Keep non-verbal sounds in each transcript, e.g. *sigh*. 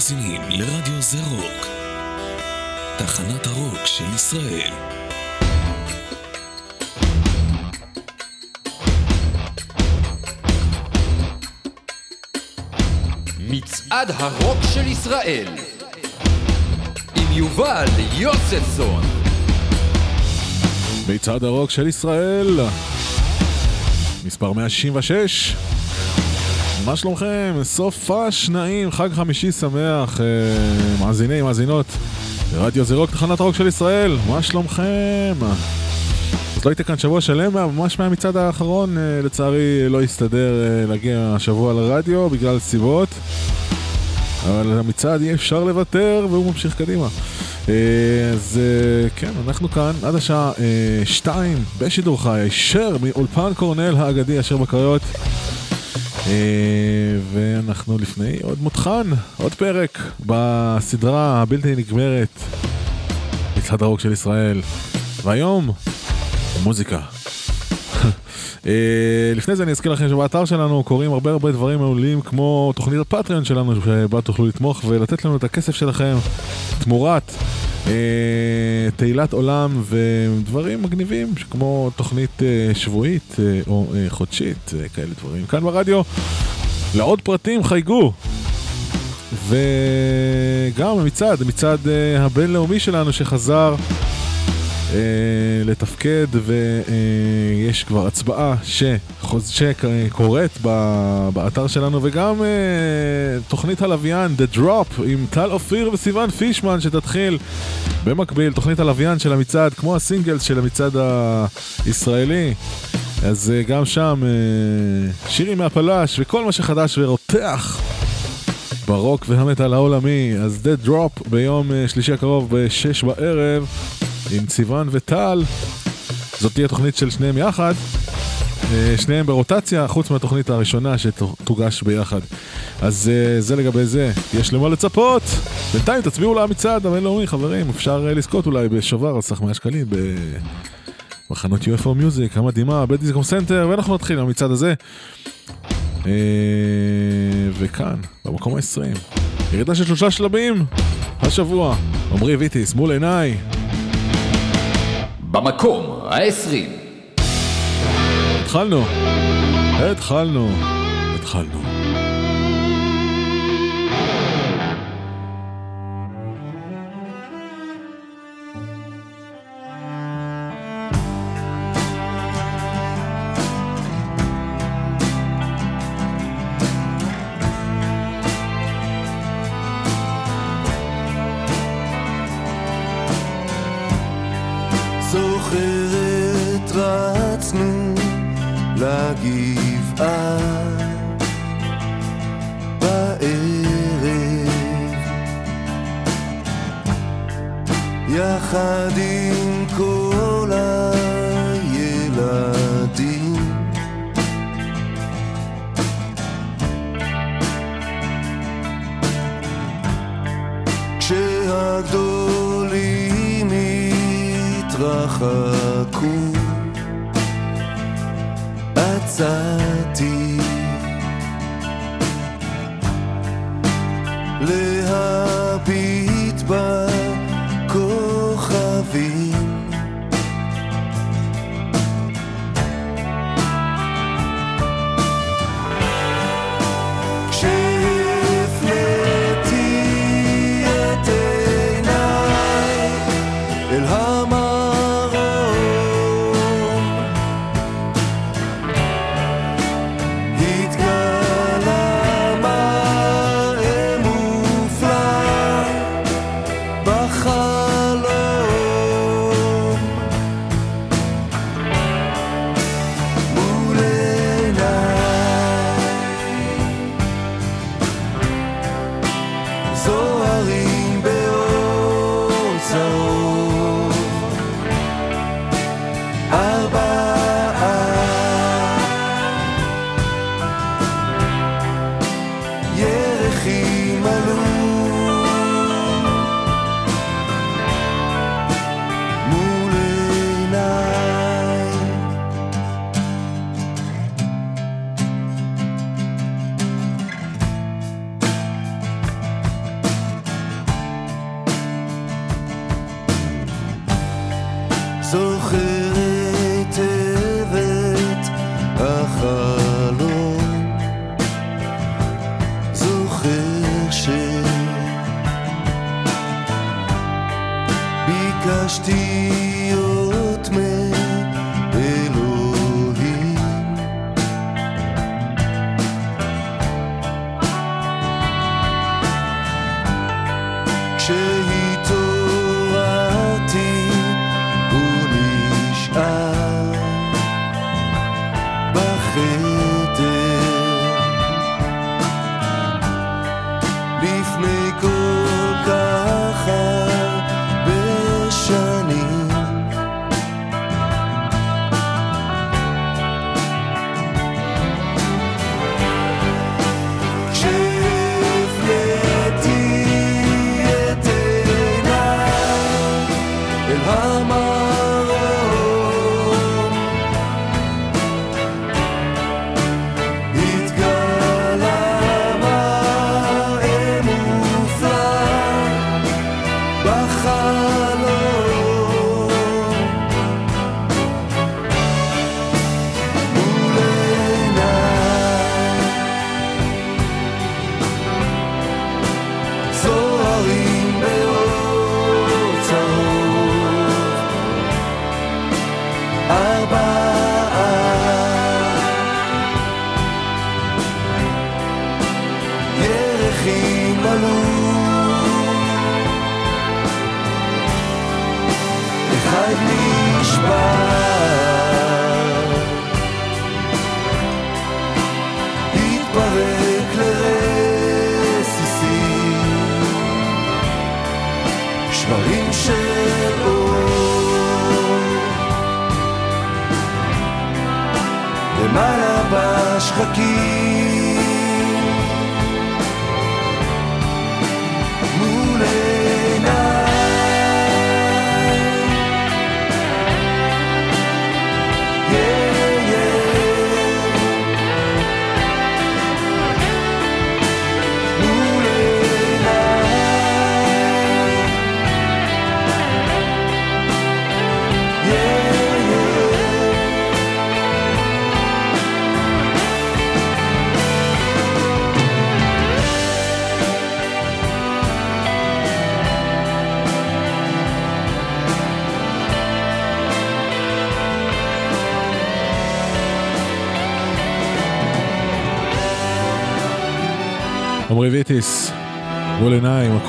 מאזינים לרדיו זה רוק, תחנת הרוק של ישראל. מצעד הרוק של ישראל עם יובל יוספסון מצעד הרוק של ישראל, מספר 166. מה שלומכם? סוף נעים, חג חמישי שמח, אה, מאזיני, מאזינות. רדיו זה רוק, תחנת הרוק של ישראל, מה שלומכם? אז לא הייתי כאן שבוע שלם, ממש מהמצעד האחרון, אה, לצערי לא הסתדר אה, להגיע השבוע לרדיו בגלל סיבות. אבל המצעד אי אפשר לוותר והוא ממשיך קדימה. אה, אז אה, כן, אנחנו כאן עד השעה אה, שתיים בשידור חי, הישר מאולפן קורנל האגדי אשר בקריות. אה, ואנחנו לפני עוד מותחן, עוד פרק בסדרה הבלתי נגמרת, מצעד הרוק של ישראל. והיום, מוזיקה. Uh, *laughs* לפני זה אני אזכיר לכם שבאתר שלנו קורים הרבה הרבה דברים מעולים כמו תוכנית הפטריון שלנו שבה תוכלו לתמוך ולתת לנו את הכסף שלכם תמורת תהילת עולם ודברים מגניבים כמו תוכנית uh, שבועית uh, או חודשית, כאלה דברים. כאן ברדיו, לעוד פרטים חייגו. וגם המצעד, המצעד הבינלאומי שלנו שחזר אה, לתפקד ויש כבר הצבעה. שקורית. באתר שלנו וגם אה, תוכנית הלוויין The Drop עם טל אופיר וסיון פישמן שתתחיל במקביל תוכנית הלוויין של המצעד כמו הסינגלס של המצעד הישראלי אז אה, גם שם אה, שירים מהפלש וכל מה שחדש ורותח ברוק והמטאל העולמי אז The Drop ביום אה, שלישי הקרוב בשש בערב עם ציוון וטל. זאת תהיה תוכנית של שניהם יחד. אה, שניהם ברוטציה, חוץ מהתוכנית הראשונה שתוגש ביחד. אז אה, זה לגבי זה, יש למה לצפות. בינתיים תצביעו למצעד הבינלאומי, חברים, אפשר אה, לזכות אולי בשובר על סך 100 שקלים בחנות UFO Music המדהימה, בדיזנגוף סנטר, ואנחנו נתחיל עם המצעד הזה. וכאן, במקום ה-20, ירידה של שלושה שלבים, השבוע, עמרי ויטיס מול עיניי. במקום העשרים. התחלנו, התחלנו, התחלנו. עצרתי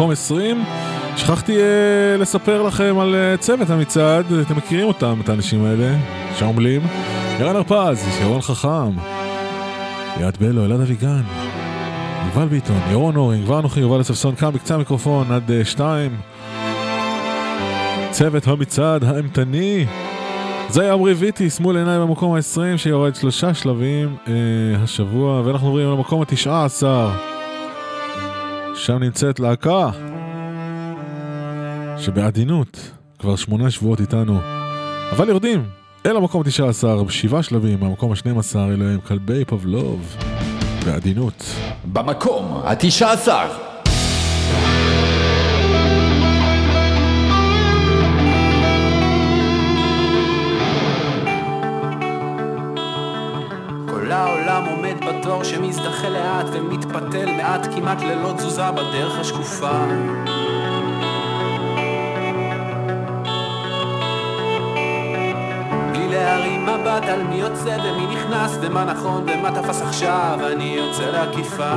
מקום 20. שכחתי אה, לספר לכם על אה, צוות המצעד, אתם מכירים אותם, את האנשים האלה, שעמלים. ירן הרפז, ירון חכם, ליאת בלו, אלעד אביגן, יובל ביטון, ירון אורינג, כבר אנוכי, יובל אספסון, כאן בקצה המיקרופון עד אה, שתיים. צוות המצעד האימתני. זה היה עמרי ויטיס מול עיניי במקום ה-20 שיורד שלושה שלבים אה, השבוע ואנחנו עוברים למקום התשעה עשר שם נמצאת להקה שבעדינות כבר שמונה שבועות איתנו, אבל יורדים אל המקום 19, שבעה שלבים מהמקום ה-12 אלוהים כלבי פבלוב, בעדינות. במקום ה-19 בתור שמזדחה לאט ומתפתל מעט כמעט ללא תזוזה בדרך השקופה. בלי להרים מבט על מי יוצא ומי נכנס ומה נכון ומה תפס עכשיו אני יוצא לעקיפה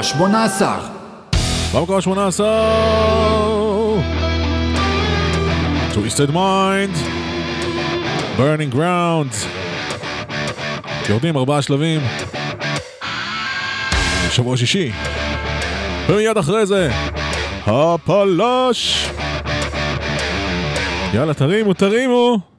ה-18. במקום השמונה עשר! Twisted Mind, Burning Ground! יורדים ארבעה שלבים. שבוע שישי. ומיד אחרי זה, הפלש! יאללה, תרימו, תרימו!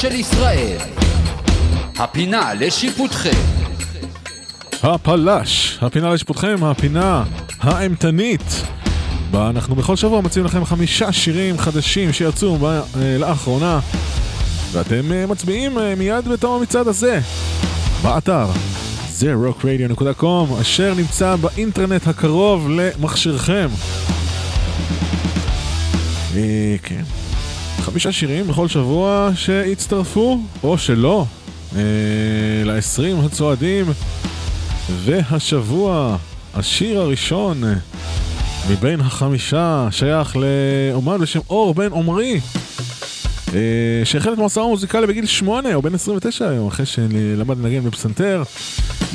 של ישראל. הפינה לשיפוטכם. הפלש, הפינה לשיפוטכם, הפינה האימתנית. בה אנחנו בכל שבוע מציעים לכם חמישה שירים חדשים שיצאו ב- אה, לאחרונה ואתם אה, מצביעים אה, מיד בתום המצעד הזה באתר זה rockradio.com אשר נמצא באינטרנט הקרוב למכשירכם. אה, כן. חמישה שירים בכל שבוע שהצטרפו, או שלא, אה, ל-20 הצועדים. והשבוע, השיר הראשון מבין החמישה שייך לאומן בשם אור בן עמרי. אה, שהחל את מסעו המוזיקלי בגיל שמונה, או בן 29 היום, אחרי שלמד לנגן בפסנתר.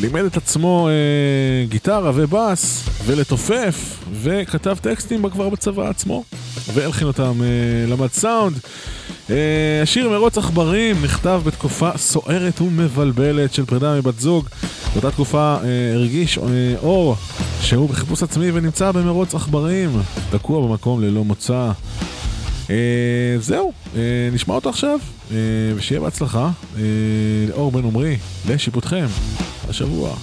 לימד את עצמו אה, גיטרה ובאס, ולתופף, וכתב טקסטים כבר בצבא עצמו, והלחין אותם, אה, למד סאונד. אה, השיר מרוץ עכברים נכתב בתקופה סוערת ומבלבלת של פרידה מבת זוג. באותה תקופה אה, הרגיש אה, אור שהוא בחיפוש עצמי ונמצא במרוץ עכברים, תקוע במקום ללא מוצא. אה, זהו, אה, נשמע אותו עכשיו, אה, ושיהיה בהצלחה. אה, לאור בן עמרי, לשיפוטכם, השבוע.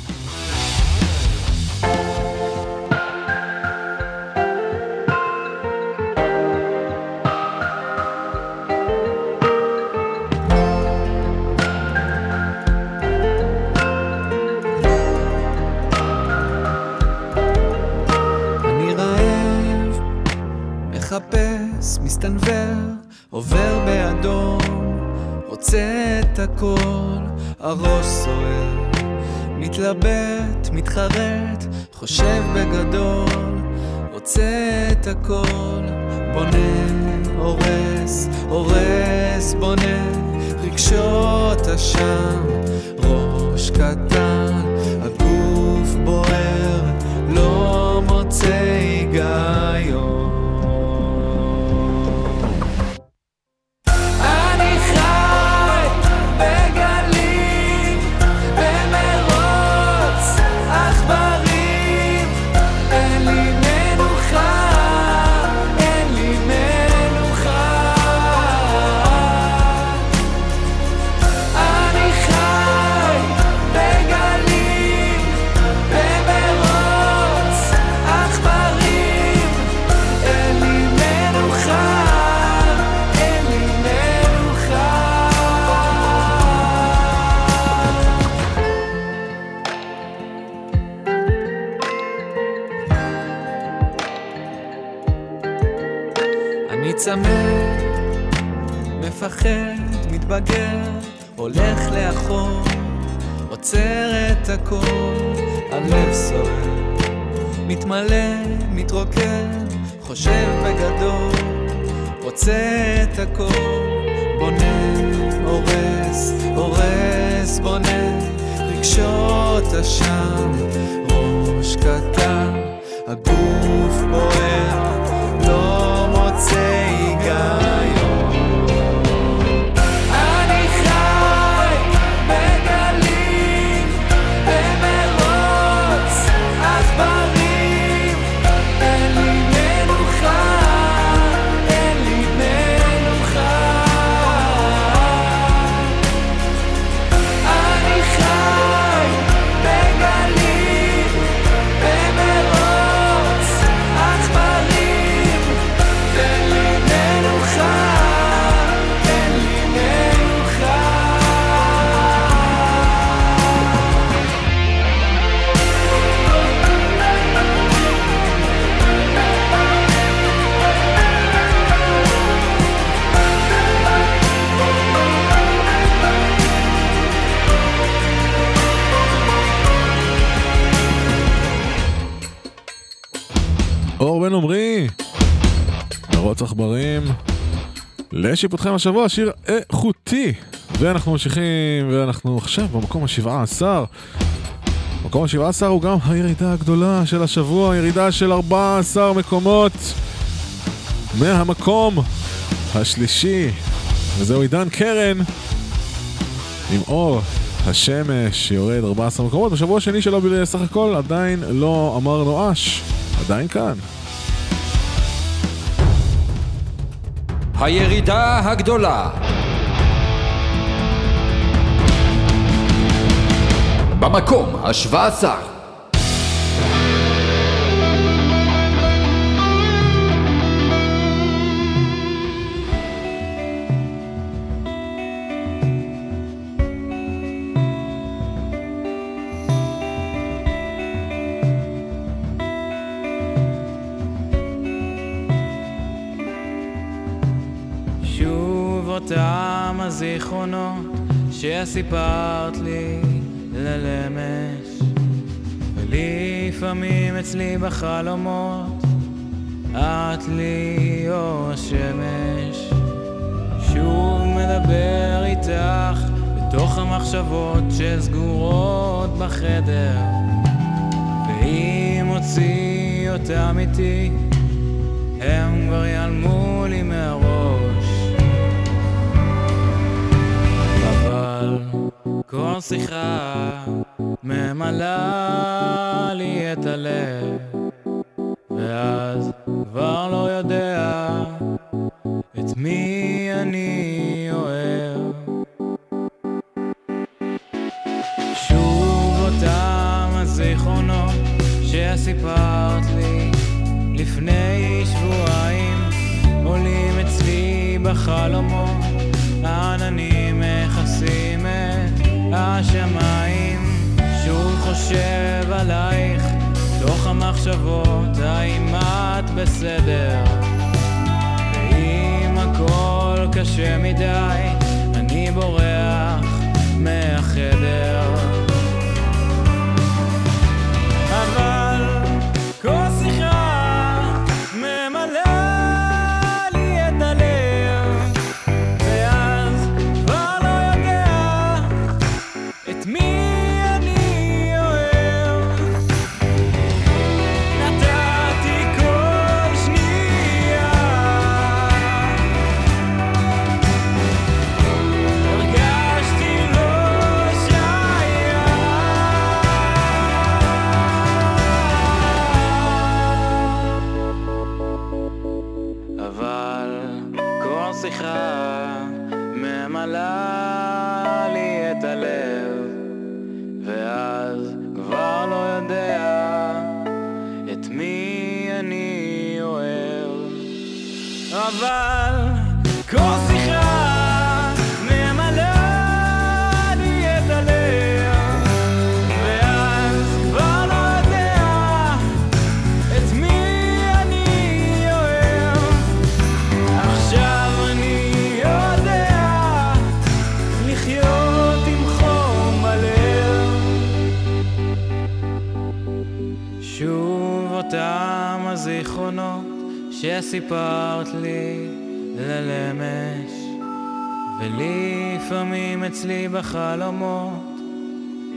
מתחרט, חושב בגדול, רוצה את הכל, בונה, הורס, הורס, בונה, רגשות אשם, חושב בגדול, רוצה את הכל, בונה, הורס, הורס, בונה, רגשות אשם, ראש קטן, הגוף בוער, לשיפוטכם השבוע, שיר איכותי. ואנחנו ממשיכים, ואנחנו עכשיו במקום השבעה עשר. מקום השבעה עשר הוא גם הירידה הגדולה של השבוע, ירידה של 14 מקומות מהמקום השלישי. וזהו עידן קרן עם אור השמש שיורד 14 מקומות. בשבוע השני שלו בסך הכל עדיין לא אמר נואש, עדיין כאן. הירידה הגדולה. במקום ה-17 שסיפרת לי ללמש ולפעמים אצלי בחלומות את לי אור השמש. שוב מדבר איתך בתוך המחשבות שסגורות בחדר ואם הוציא אותם איתי הם כבר ייעלמו שיחה ממלאה לי את הלב ואז כבר לא יודע את מי אני אוהב. שוב אותם הזיכרונות שסיפרת לי לפני שבועיים עולים אצלי בחלומות השמיים שוב חושב עלייך תוך המחשבות האם את בסדר? ואם הכל קשה מדי שסיפרת לי ללמש ולפעמים אצלי בחלומות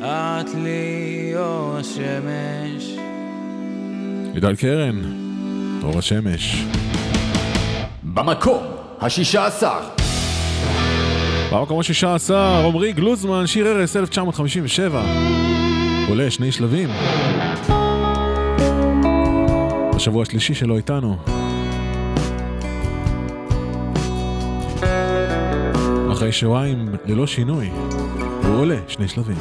את לי אור השמש עידן קרן, אור השמש. במקום השישה עשר. במקום השישה עשר, עמרי גלוזמן, שיר ערש 1957. עולה שני שלבים. בשבוע השלישי שלו איתנו. אחרי שבועיים ללא שינוי, הוא עולה שני שלבים.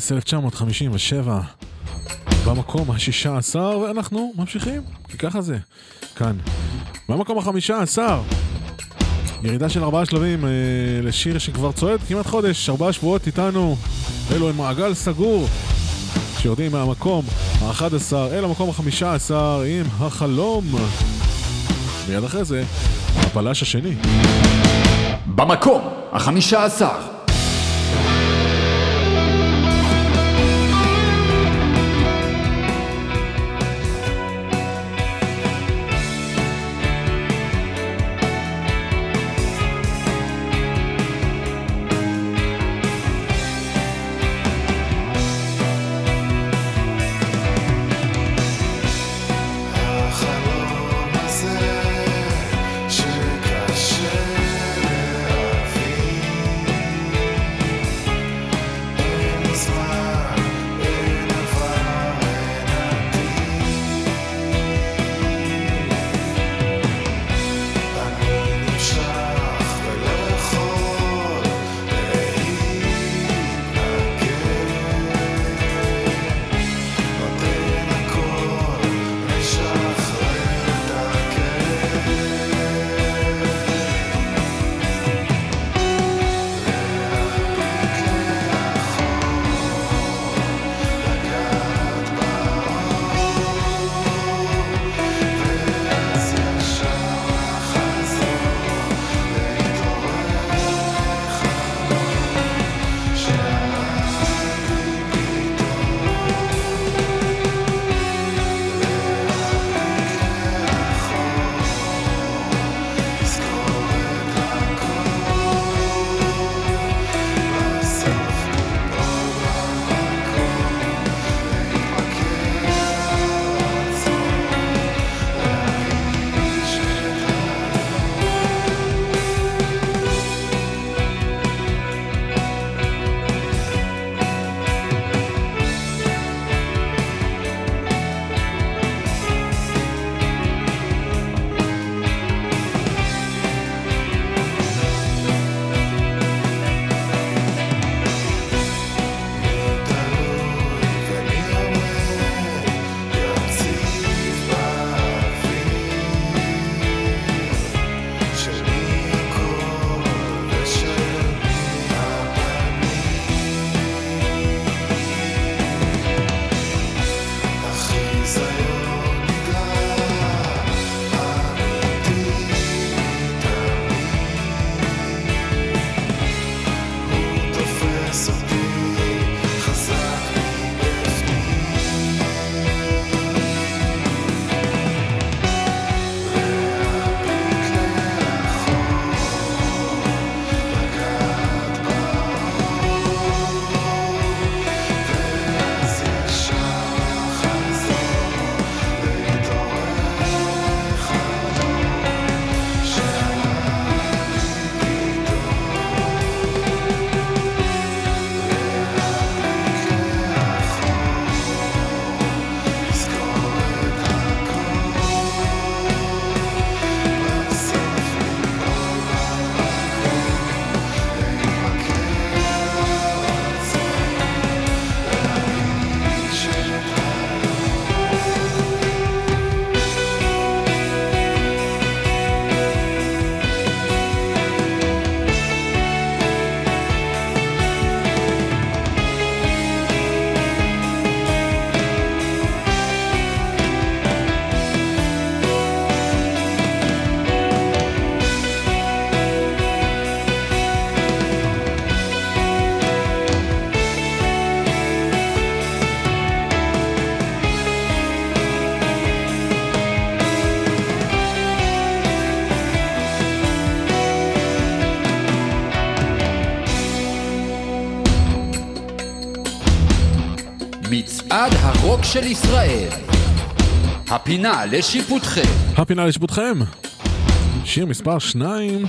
בקיץ 1957, במקום ה-16, ואנחנו ממשיכים, כי ככה זה, כאן. במקום ה-15, ירידה של ארבעה שלבים אה, לשיר שכבר צועד כמעט חודש, ארבעה שבועות איתנו, אלו הם מעגל סגור, שיורדים מהמקום ה-11 אל המקום ה-15 עם החלום. מיד אחרי זה, הפלש השני. במקום ה-15 של ישראל. הפינה לשיפוטכם. הפינה לשיפוטכם. שיר מספר 2.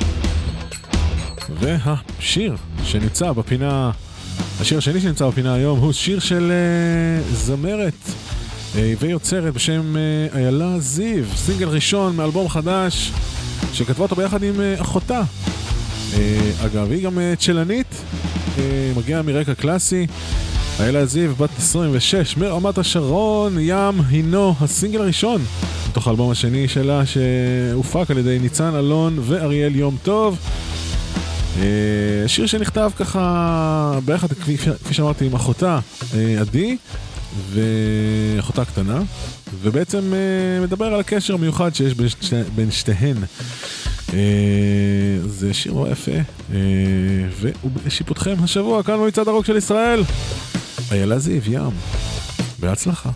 והשיר שנמצא בפינה, השיר השני שנמצא בפינה היום הוא שיר של uh, זמרת uh, ויוצרת בשם uh, איילה זיו, סינגל ראשון מאלבום חדש שכתבה אותו ביחד עם uh, אחותה. Uh, אגב, היא גם uh, צ'לנית, uh, מגיעה מרקע קלאסי. איילה זיו, בת 26, מרמת השרון, ים הינו הסינגל הראשון מתוך האלבום השני שלה שהופק על ידי ניצן אלון ואריאל יום טוב. אה, שיר שנכתב ככה ביחד, כפי, שאמרתי, עם אחותה אה, עדי ואחותה קטנה, ובעצם אה, מדבר על הקשר המיוחד שיש בין, שתי, בין שתיהן. זה שיר נורא יפה, ובשיפוטכם השבוע כאן במצעד הרוק של ישראל, איילה זיו ים, בהצלחה.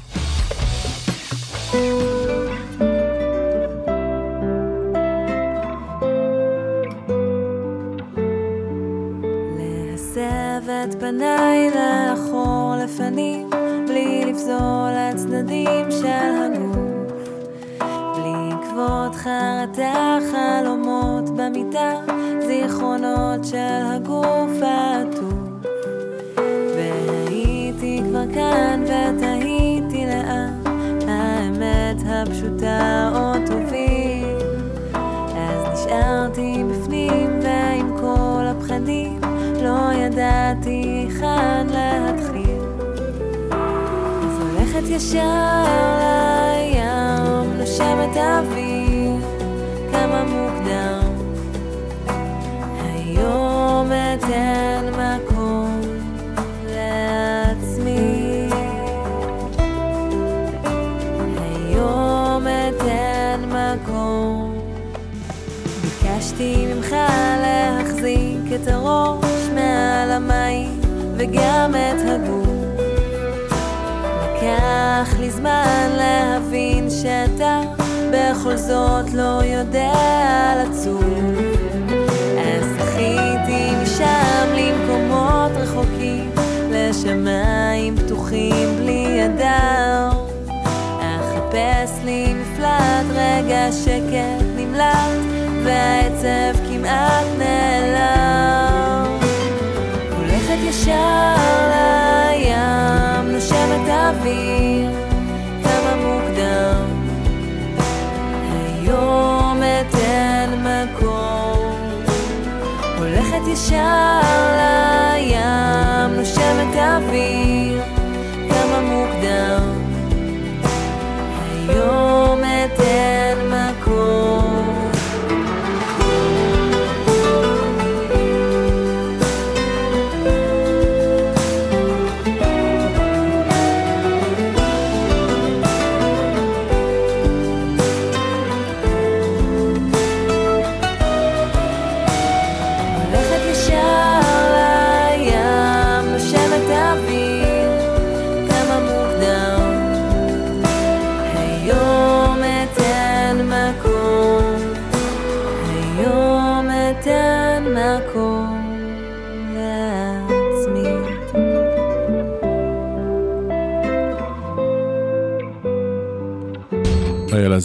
את פניי לאחור לפנים, בלי לפזול לצדדים של הגוף. בלי עקבות חרטה, חלומות במיטה, זיכרונות של הגוף העטוף. כאן ותהיתי לאן, האמת הפשוטה עוד תוביל. אז נשארתי בפנים ועם כל הפחדים לא ידעתי היכן להתחיל. אז הולכת ישר לים, נושמת אוויר, כמה מוקדם. היום אתן המים וגם את הגוף. לקח לי זמן להבין שאתה בכל זאת לא יודע לצוף. אז זכיתי משם למקומות רחוקים, לשמיים פתוחים בלי אדם. אחפש לי מפלט, רגע שקט נמלט, והעצב כמעט נעלם. הולכת ישר לים, נושמת אוויר, כמה מוקדם. היום אתן מקום. הולכת ישר לים, נושמת אוויר,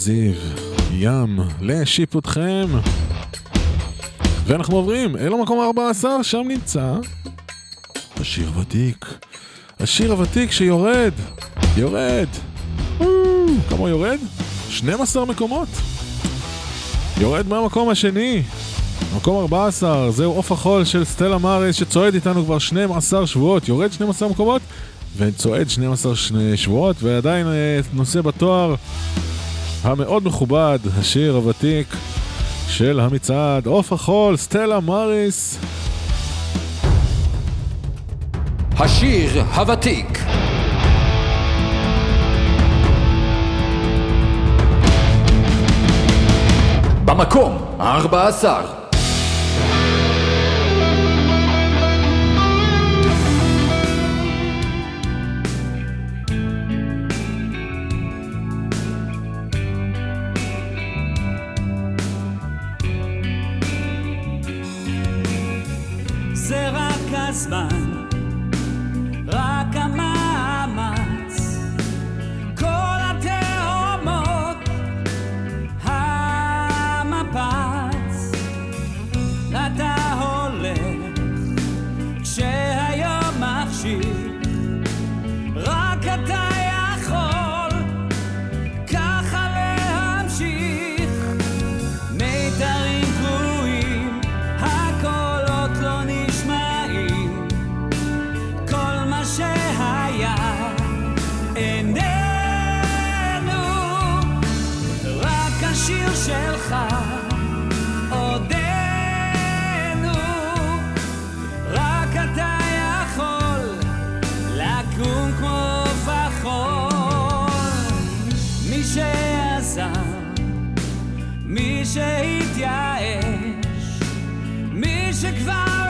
זיו, ים, לשיפוטכם. ואנחנו עוברים אל המקום ה-14, שם נמצא השיר הוותיק. השיר הוותיק שיורד, יורד. כמה יורד? 12 מקומות. יורד מהמקום השני, מקום 14, זהו עוף החול של סטלה מארס שצועד איתנו כבר 12 שבועות, יורד 12 מקומות וצועד 12 שבועות ועדיין אה, נושא בתואר המאוד מכובד, השיר הוותיק של המצעד, עוף החול, סטלה מריס. השיר הוותיק במקום ה-14 mine. שם מי שהתייאש, מי שכבר...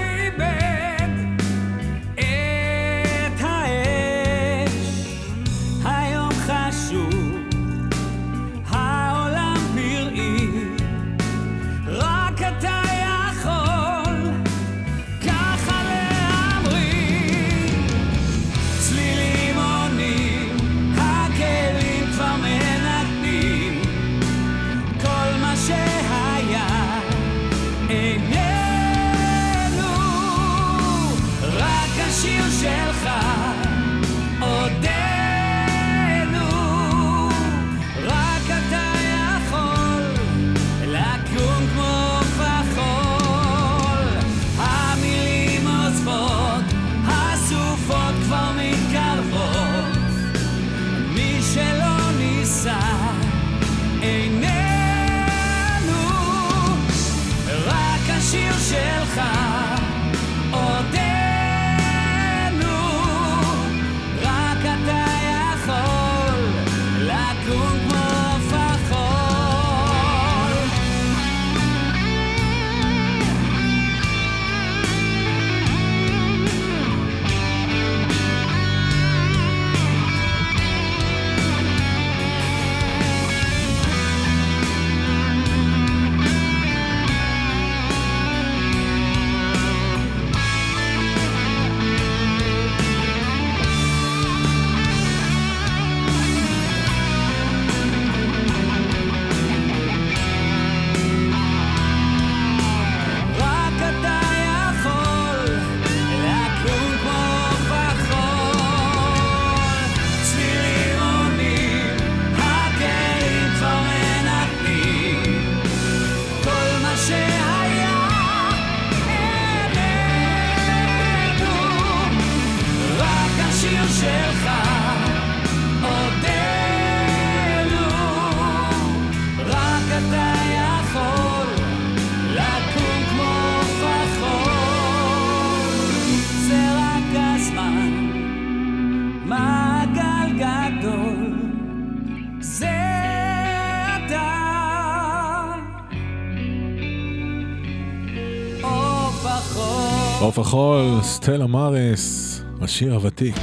כחול, סטלה מאריס, השיר הוותיק.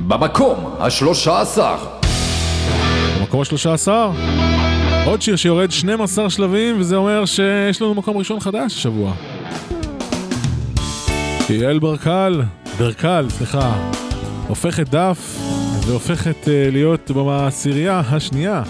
במקום השלושה עשר. במקום השלושה עשר? עוד שיר שיורד 12 שלבים, וזה אומר שיש לנו מקום ראשון חדש השבוע. יעל ברקל, ברקל, סליחה, הופכת דף והופכת אה, להיות בעשירייה השנייה.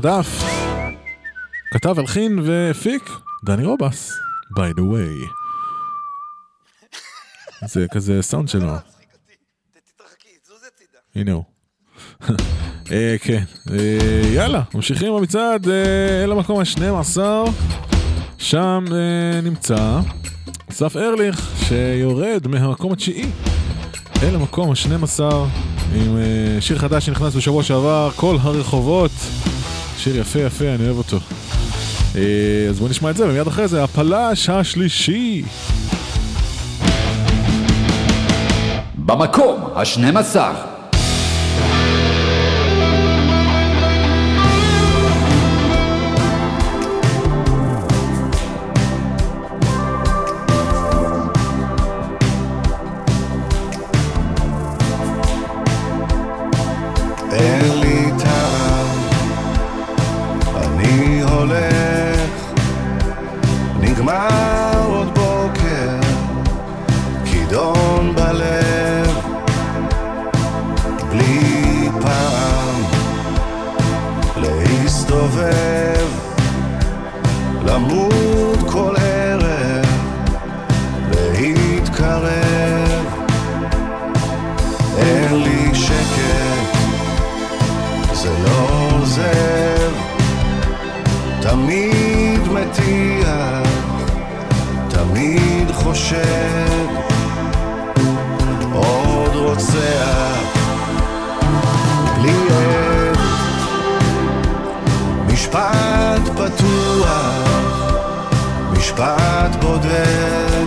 הופכת דף. כתב, הלחין והפיק דני רובס, by the way. זה כזה סאונד שלו. הנה הוא. *laughs* אה, כן, אה, יאללה, ממשיכים במצעד אה, אל המקום ה-12. שם נמצא אסף ארליך, שיורד מהמקום התשיעי אל המקום ה-12 עם שיר חדש שנכנס בשבוע שעבר, כל הרחובות. שיר יפה יפה, אני אוהב אותו. אה, אז בואו נשמע את זה, ומיד אחרי זה הפלש השלישי. במקום ה-12 לי שקט. זה לא עוזר, תמיד מטיח, תמיד חושד, עוד רוצח, בלי עד, משפט פתוח, משפט בודד,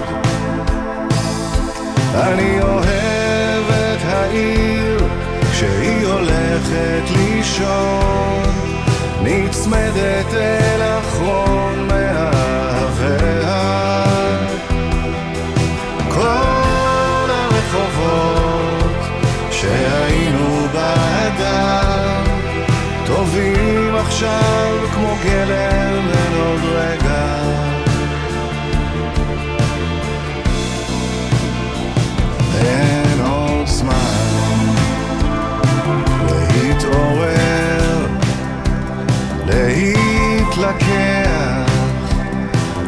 אני אוהב את העיר לישון, נצמדת אל אחרון מאהביה. כל הרחובות שהיינו בעדם, טובים עכשיו כמו גלם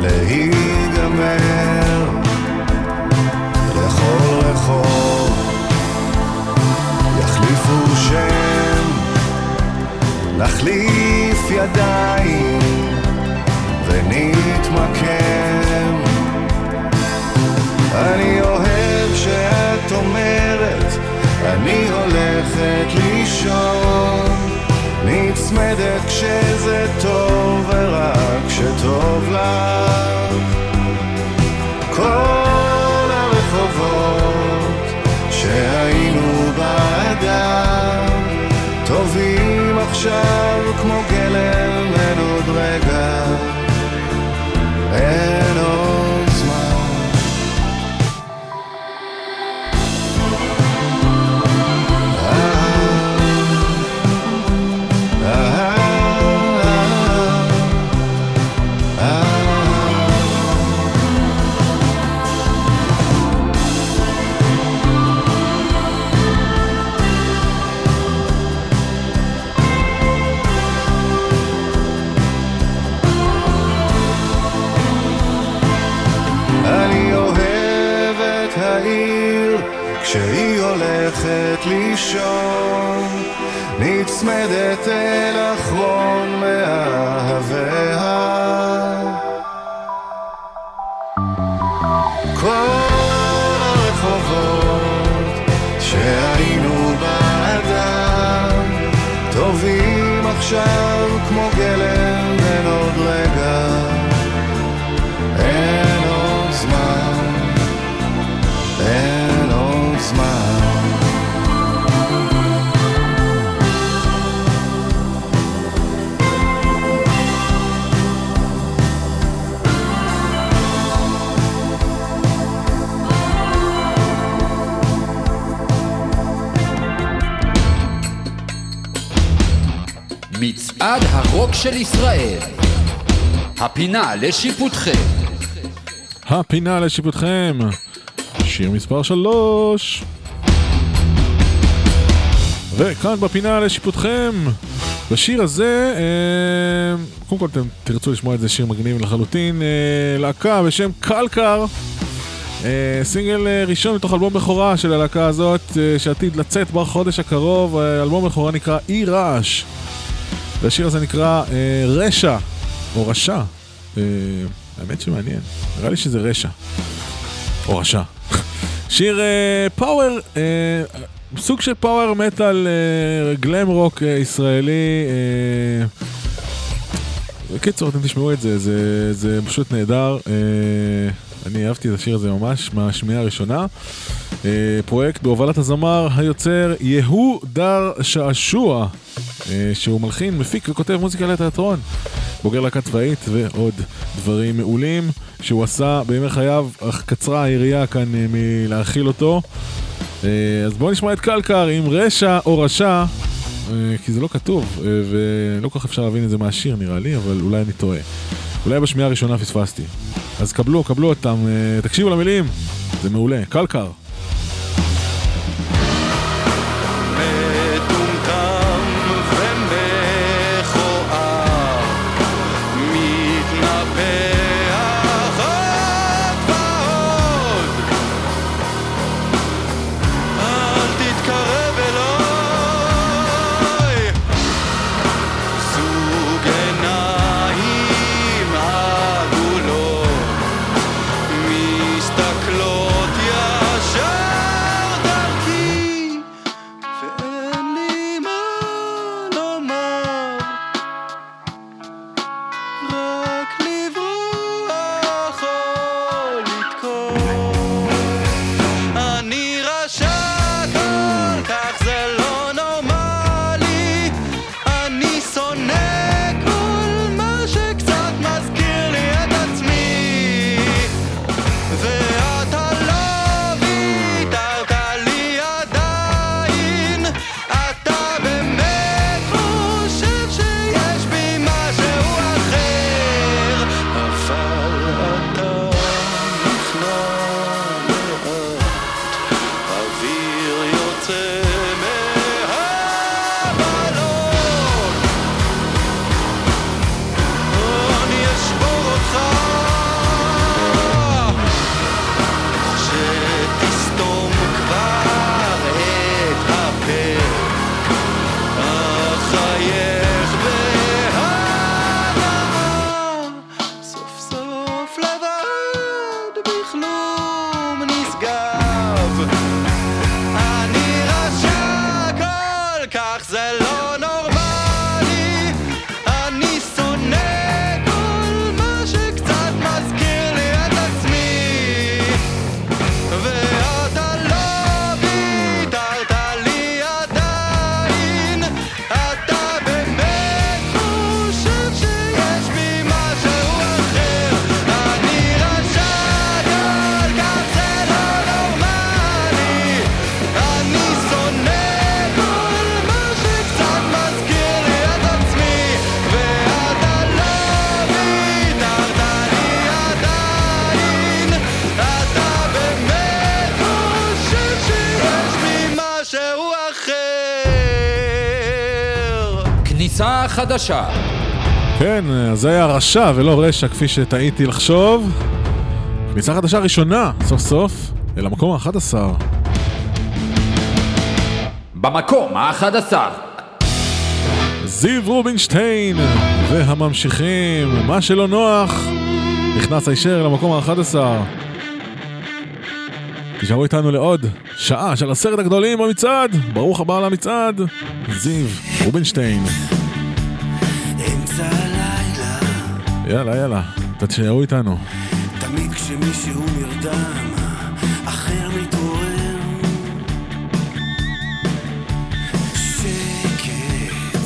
להיגמר, לכל רחוב יחליפו שם, נחליף ידיים ונתמקם. אני אוהב שאת אומרת, אני הולכת לישון. נצמדת כשזה טוב ורק כשטוב לך. כל הרחובות שהיינו בעדם, טובים עכשיו כמו גלם, אין עוד רגע, נצמדת אל אחרון של ישראל. הפינה לשיפוטכם. הפינה לשיפוטכם, שיר מספר 3. וכאן בפינה לשיפוטכם, בשיר הזה, אה, קודם כל אתם תרצו לשמוע את זה שיר מגניב לחלוטין, אה, להקה בשם קלקר, אה, סינגל ראשון מתוך אלבום בכורה של הלהקה הזאת, שעתיד לצאת בחודש הקרוב, אלבום בכורה נקרא אי רעש, והשיר הזה נקרא אה, רשע, או רשע, אה, האמת שמעניין, נראה לי שזה רשע, או רשע. *laughs* שיר אה, פאוור, אה, סוג של פאוור מטאל אה, גלם רוק אה, ישראלי. אה, בקיצור, אתם תשמעו את זה, זה, זה פשוט נהדר. אה, אני אהבתי את השיר הזה ממש מהשמיעה הראשונה. אה, פרויקט בהובלת הזמר היוצר יהוא דר שעשוע, אה, שהוא מלחין, מפיק וכותב מוזיקה לתיאטרון. בוגר להקה צבאית ועוד דברים מעולים שהוא עשה בימי חייו, אך קצרה היריעה כאן אה, מלהכיל אותו. אז בואו נשמע את קלקר עם רשע או רשע, כי זה לא כתוב, ולא כל כך אפשר להבין את זה מהשיר נראה לי, אבל אולי אני טועה. אולי בשמיעה הראשונה פספסתי. אז קבלו, קבלו אותם, תקשיבו למילים, זה מעולה. קלקר. חדשה. כן, אז זה היה רשע ולא רשע כפי שטעיתי לחשוב. כניסה חדשה ראשונה, סוף סוף, אל המקום ה-11. במקום ה-11. זיו רובינשטיין והממשיכים, מה שלא נוח, נכנס הישר למקום ה-11. תישארו איתנו לעוד שעה של עשרת הגדולים במצעד, ברוך הבא למצעד, זיו רובינשטיין. יאללה, יאללה, תישארו איתנו. תמיד כשמישהו נרדם, אחר מתעורר. שקט,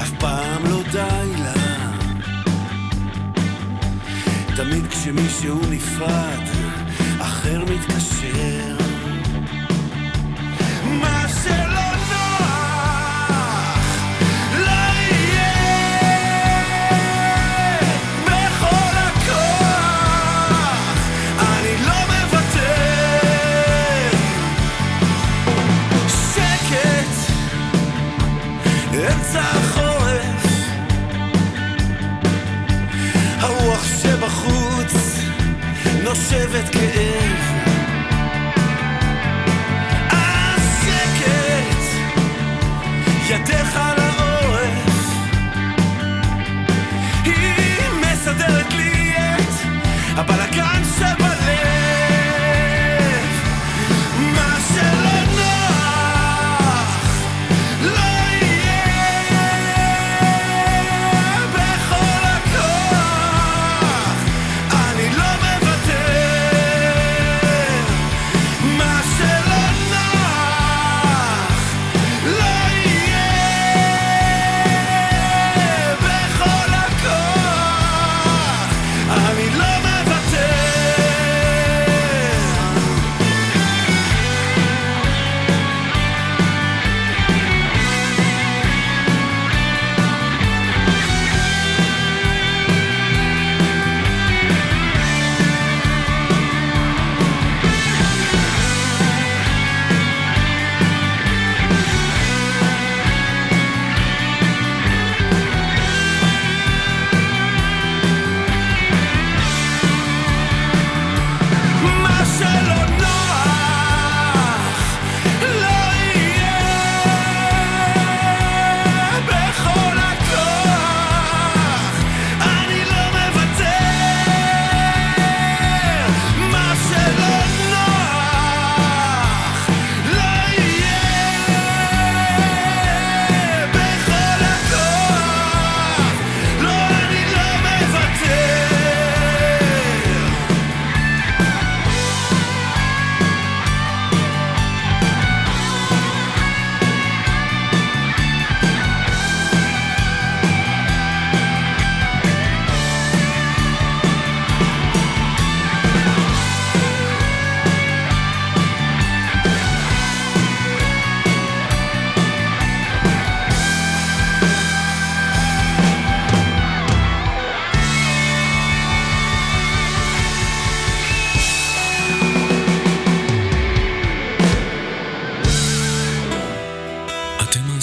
אף פעם לא די לה. תמיד כשמישהו נפרד, אחר מתקשר. נושבת כאב. השקט ידך על העורף. היא מסדרת לי את הבלגן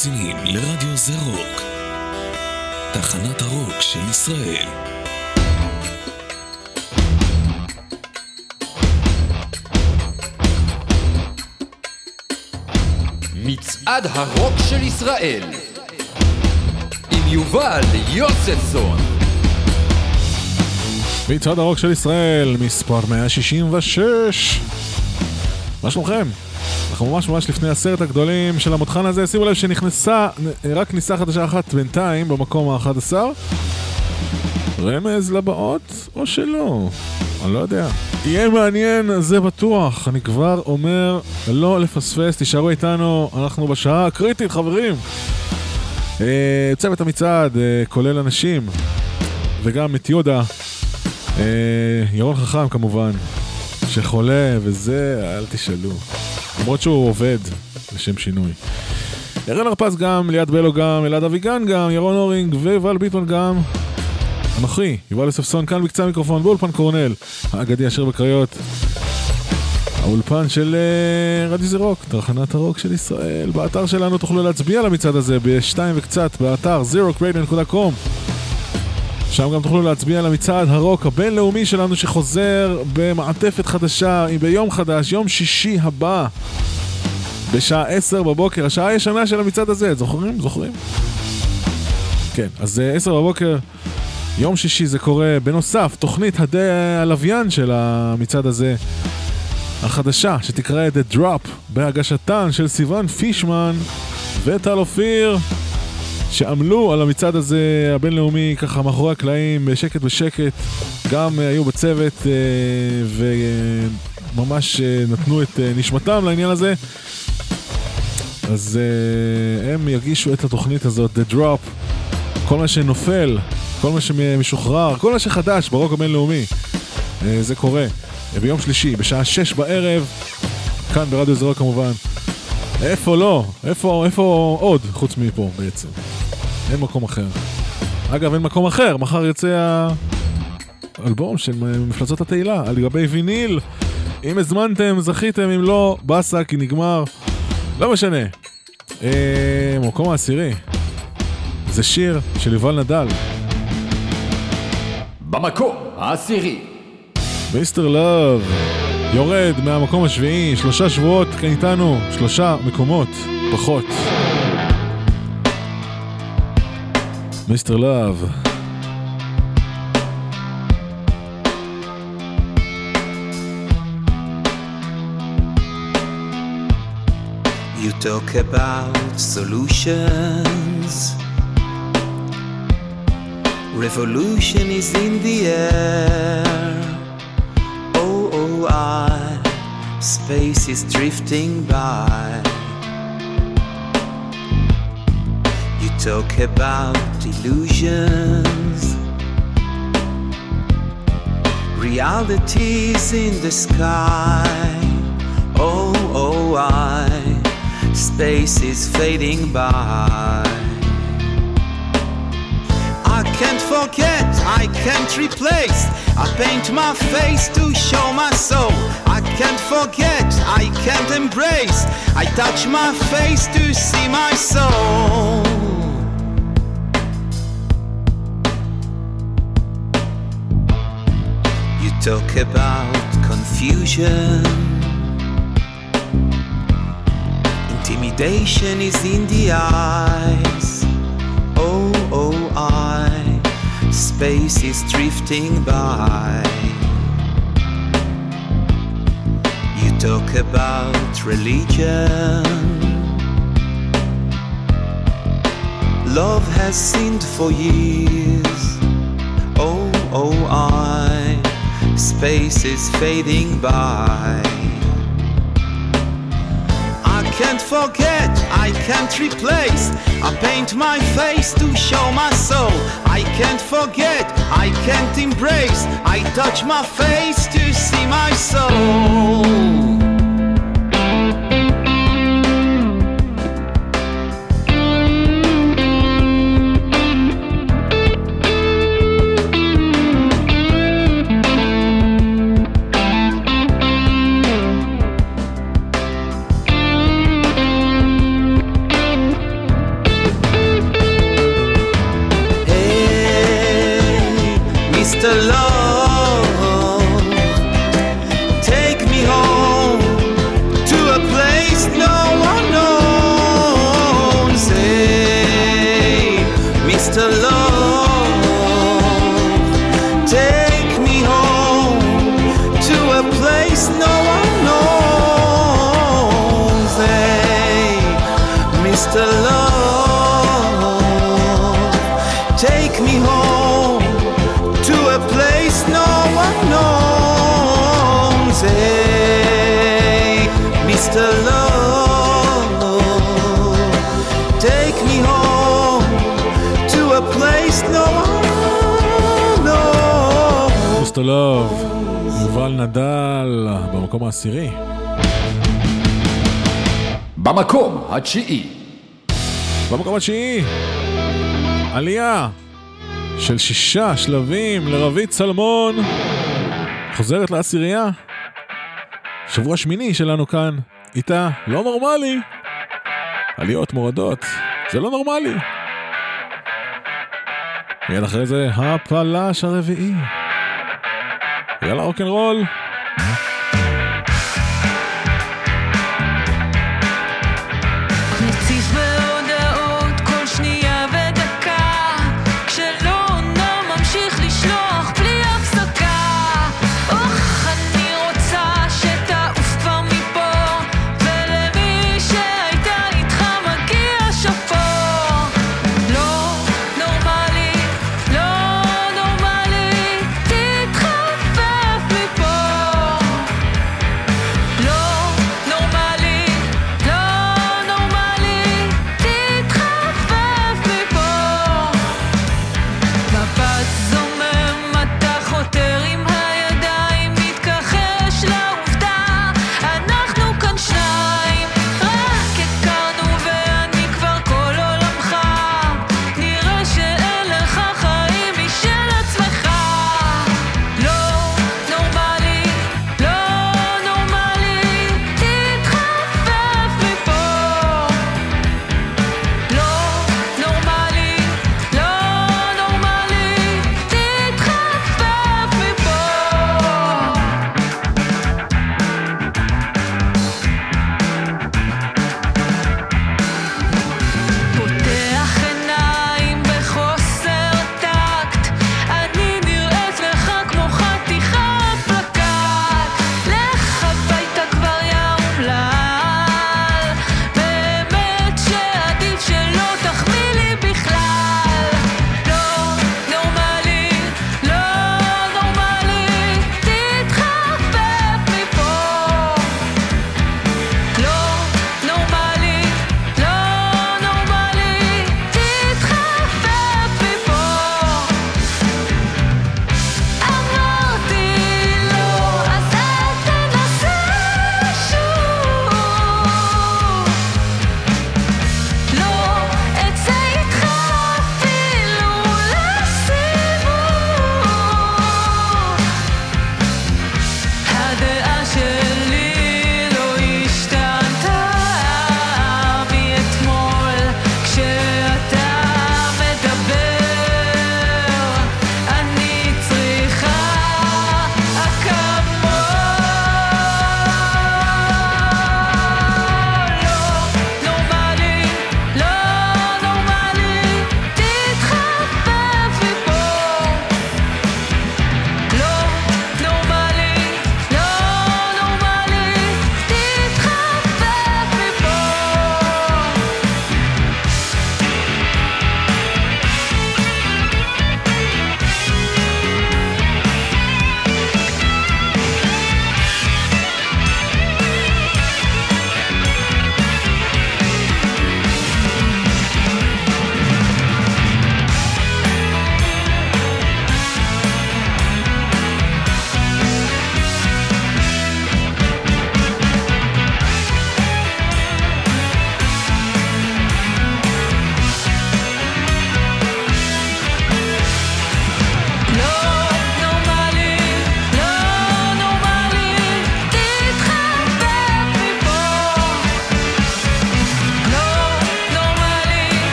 מאזינים לרדיו זה רוק, תחנת הרוק של ישראל. מצעד הרוק של ישראל עם יובל יוספסון מצעד הרוק של ישראל, מספר 166. מה שלומכם? אנחנו ממש ממש לפני הסרט הגדולים של המותחן הזה. שימו לב שנכנסה רק כניסה חדשה אחת בינתיים במקום ה-11. רמז לבאות או שלא? אני לא יודע. יהיה מעניין, זה בטוח. אני כבר אומר, לא לפספס, תישארו איתנו, אנחנו בשעה הקריטית, חברים. אה, צוות המצעד, אה, כולל אנשים, וגם את יהודה. אה, ירון חכם כמובן, שחולה וזה, אל תשאלו. למרות שהוא עובד, לשם שינוי. ירן הרפז גם, ליאת בלו גם, אלעד אביגן גם, ירון אורינג ויובל ביטון גם. אנוכי, יובל יוספסון, כאן בקצה המיקרופון באולפן קורנל, האגדי אשר בקריות. האולפן של uh, רדיו זה רוק, תחנת הרוק של ישראל. באתר שלנו תוכלו להצביע למצעד הזה בשתיים וקצת, באתר zerokradian.com. שם גם תוכלו להצביע למצעד הרוק הבינלאומי שלנו שחוזר במעטפת חדשה, ביום חדש, יום שישי הבא, בשעה 10 בבוקר, השעה הישנה של המצעד הזה, זוכרים? זוכרים? כן, אז אה, 10 בבוקר, יום שישי זה קורה. בנוסף, תוכנית הדי הלוויין של המצעד הזה, החדשה, שתקרא The Drop, בהגשתן של סיון פישמן וטל אופיר. שעמלו על המצעד הזה הבינלאומי ככה מאחורי הקלעים בשקט בשקט. גם אה, היו בצוות אה, וממש אה, נתנו את נשמתם לעניין הזה. אז הם יגישו את התוכנית הזאת, The Drop. כל מה שנופל, כל מה שמשוחרר, כל מה שחדש ברוק הבינלאומי. זה קורה. ביום שלישי בשעה שש בערב כאן ברדיו זרוע כמובן איפה לא? איפה, איפה עוד חוץ מפה בעצם? אין מקום אחר. אגב, אין מקום אחר, מחר יוצא האלבום של מפלצות התהילה, על גבי ויניל. אם הזמנתם, זכיתם, אם לא, באסה, כי נגמר. לא משנה. אה, מקום העשירי. זה שיר של יובל נדל. במקום העשירי. Mister Love יורד מהמקום השביעי, שלושה שבועות כאן איתנו, שלושה מקומות פחות. Mister Love. You talk about solutions. Revolution is in the air. I. Space is drifting by. You talk about illusions. Realities in the sky. Oh, oh, I. Space is fading by. I can't forget, I can't replace. I paint my face to show my soul. I can't forget, I can't embrace. I touch my face to see my soul. You talk about confusion. Intimidation is in the eyes. Space is drifting by. You talk about religion. Love has sinned for years. Oh, oh, I. Space is fading by. I can't forget, I can't replace. I paint my face to show my soul. I can't forget, I can't embrace. I touch my face to see my soul. מיסטר לאב, יובל נדל, במקום העשירי. במקום התשיעי. במקום התשיעי, עלייה של שישה שלבים לרבית צלמון, חוזרת לעשירייה. שבוע שמיני שלנו כאן, איתה לא נורמלי. עליות מורדות, זה לא נורמלי. מיד אחרי זה הפלש הרביעי. יאללה רוקנרול.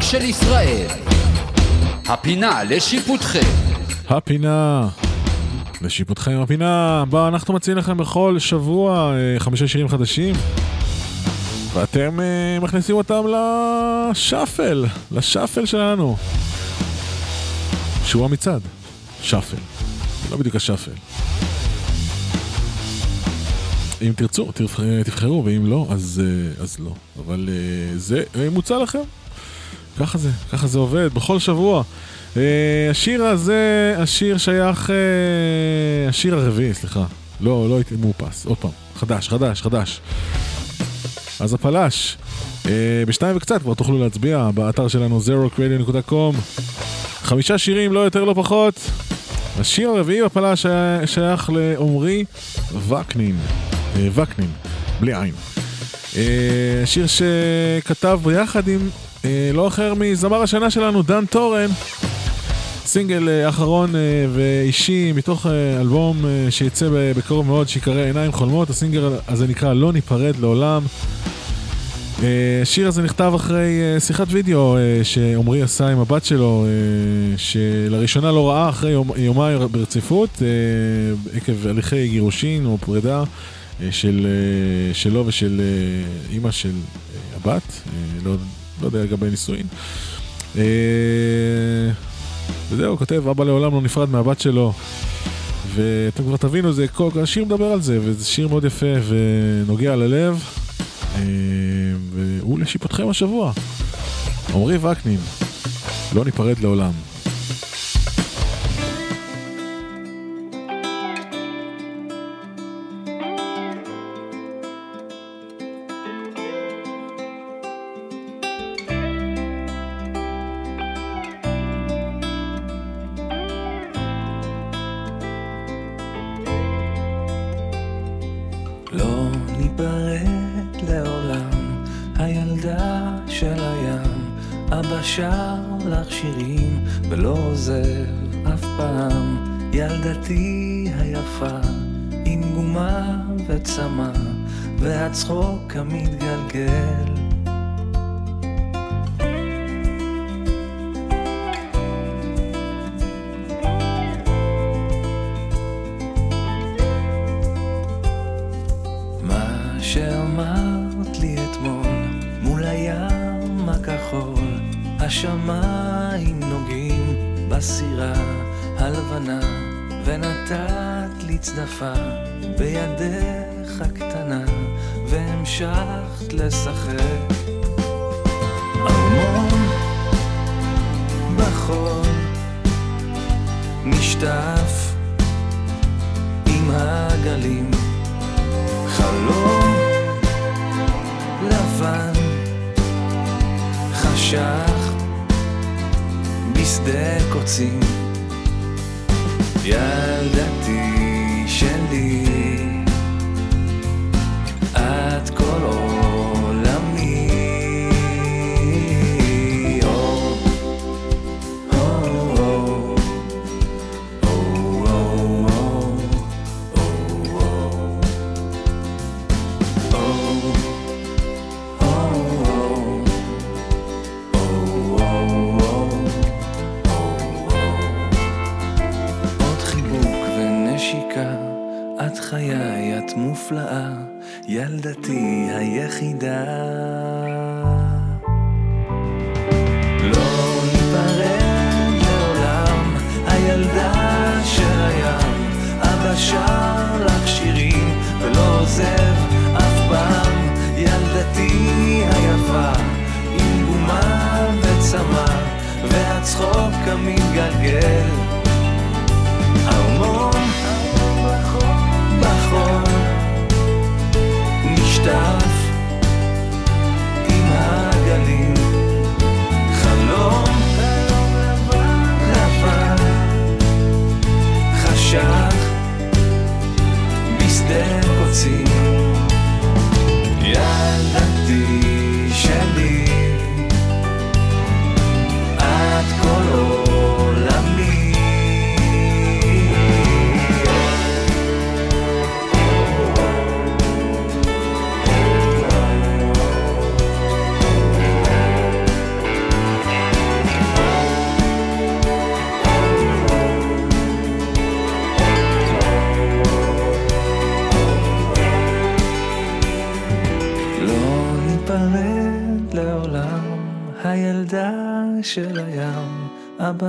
הרוק של ישראל. הפינה לשיפוטכם. הפינה. לשיפוטכם הפינה, בה אנחנו מציעים לכם בכל שבוע אה, חמישה שירים חדשים ואתם אה, מכניסים אותם לשאפל, לשאפל שלנו שהוא המצעד, שאפל, לא בדיוק השאפל אם תרצו, אה, תבחרו, ואם לא, אז, אז לא. אבל זה מוצע לכם. ככה זה, ככה זה עובד, בכל שבוע. אה, השיר הזה, השיר שייך... אה, השיר הרביעי, סליחה. לא, לא הייתי מאופס. עוד פעם. חדש, חדש, חדש. אז הפלש. אה, בשתיים וקצת כבר תוכלו להצביע באתר שלנו zerocradio.com חמישה שירים, לא יותר, לא פחות. השיר הרביעי בפלש שי- שייך לעומרי וקנין. אה, וקנין, בלי עין. אה, שיר שכתב ביחד עם לא אחר מזמר השנה שלנו, דן טורן. סינגל אה, אחרון אה, ואישי מתוך אה, אלבום אה, שיצא בקרוב מאוד שיקרא עיניים חולמות. הסינגל הזה נקרא לא ניפרד לעולם. אה, השיר הזה נכתב אחרי אה, שיחת וידאו אה, שעמרי עשה עם הבת שלו, אה, שלראשונה לא ראה אחרי יומיים ברציפות, אה, עקב הליכי גירושין או פרידה אה, של, אה, שלו ושל אה, אימא של אה, הבת, אה, לא, לא יודע לגבי נישואין. אה, וזהו, כותב, אבא לעולם לא נפרד מהבת שלו. ואתם כבר תבינו, זה, כל, השיר מדבר על זה, וזה שיר מאוד יפה ונוגע ללב. אה, והוא לשיפוטכם השבוע. עמרי וקנין, לא ניפרד לעולם.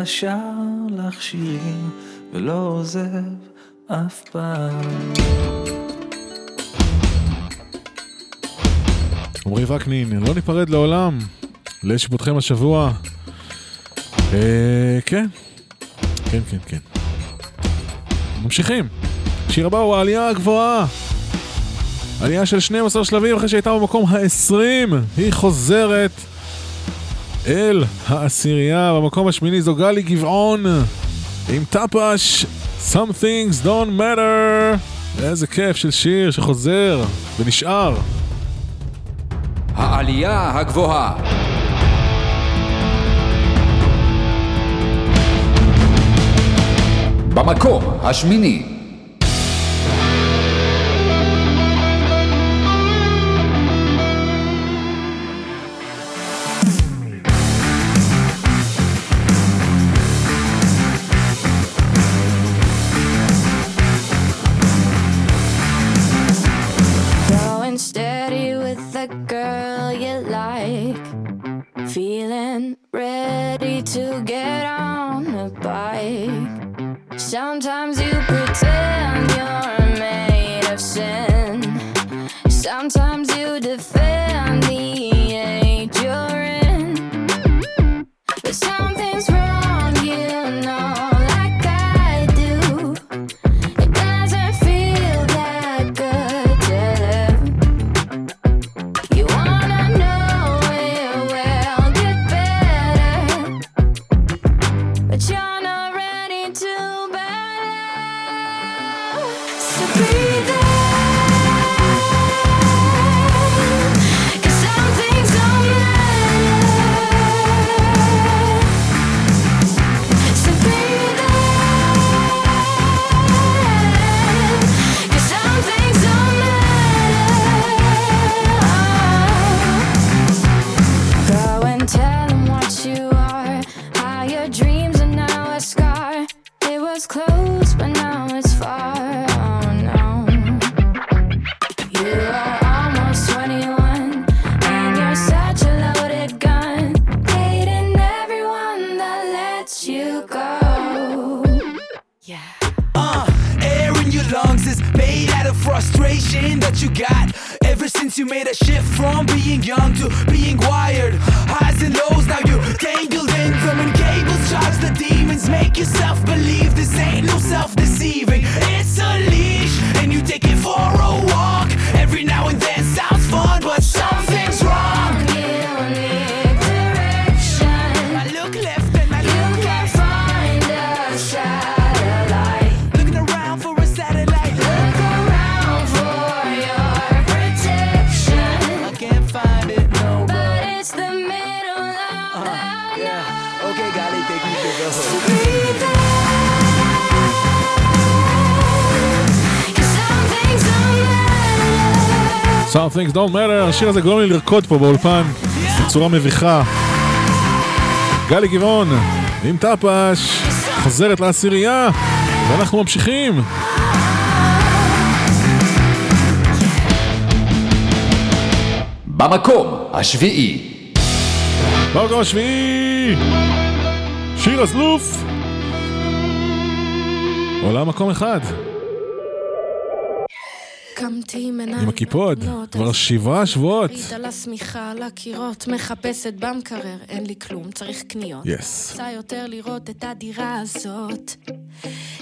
שר לך שירים ולא עוזב אף פעם. עמרי וקנין, לא ניפרד לעולם. לשיפוטכם השבוע. אה, כן. כן, כן, כן. ממשיכים. שיר הבא הוא העלייה הגבוהה. עלייה של 12 שלבים אחרי שהייתה במקום ה-20. היא חוזרת אל העשירייה. במקום השמיני זו גלי גבעון עם טפש Some things don't matter. איזה כיף של שיר שחוזר ונשאר. העלייה הגבוהה. במקום השמיני. Some things don't matter, השיר הזה גורם לי לרקוד פה באולפן בצורה מביכה. גלי גבעון עם טפש חוזרת לעשירייה ואנחנו ממשיכים. במקום השביעי. במקום השביעי שיר הזלוף עולה מקום אחד קמתי עם הקיפוד כבר שבעה שבועות. ביט על השמיכה, על הקירות, מחפשת במקרר, אין לי כלום, צריך קניות. Yes. רוצה יותר לראות את הדירה הזאת.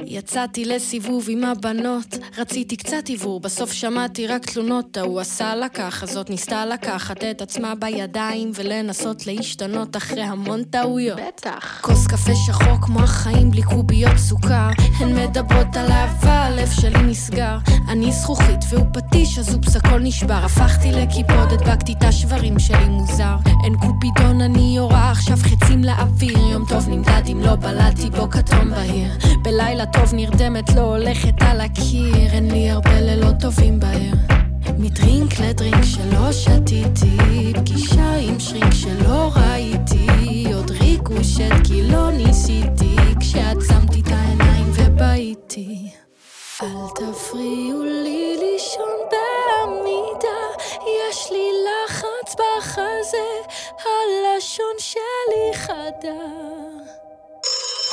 יצאתי לסיבוב עם הבנות, רציתי קצת עיוור, בסוף שמעתי רק תלונות, ההוא עשה לה ככה, זאת ניסתה לקחת את עצמה בידיים ולנסות להשתנות אחרי המון טעויות. בטח. כוס קפה שחור כמו החיים בלי קוביות סוכר, הן מדברות על אהבה, הלב שלי נסגר. אני זכוכית והוא פטיש, אז אופס הכל נשבר. הפכתי לקיפוד, הדבקתי את השברים שלי מוזר. אין קופידון, אני יורה עכשיו חצים לאוויר. יום טוב נמדד אם לא בלעתי בו כתום בהיר. בלילה טוב נרדמת, לא הולכת על הקיר. אין לי הרבה לילות טובים בעיר. מדרינק לדרינק שלא שתיתי, פגישה עם שרינק שלא ראיתי, עוד ריקושט כי לא ניסיתי, כשעצמתי את העיניים ובהיתי. אל תפריעו לי לישון בעמידה, יש לי לחץ בחזה, הלשון שלי חדה.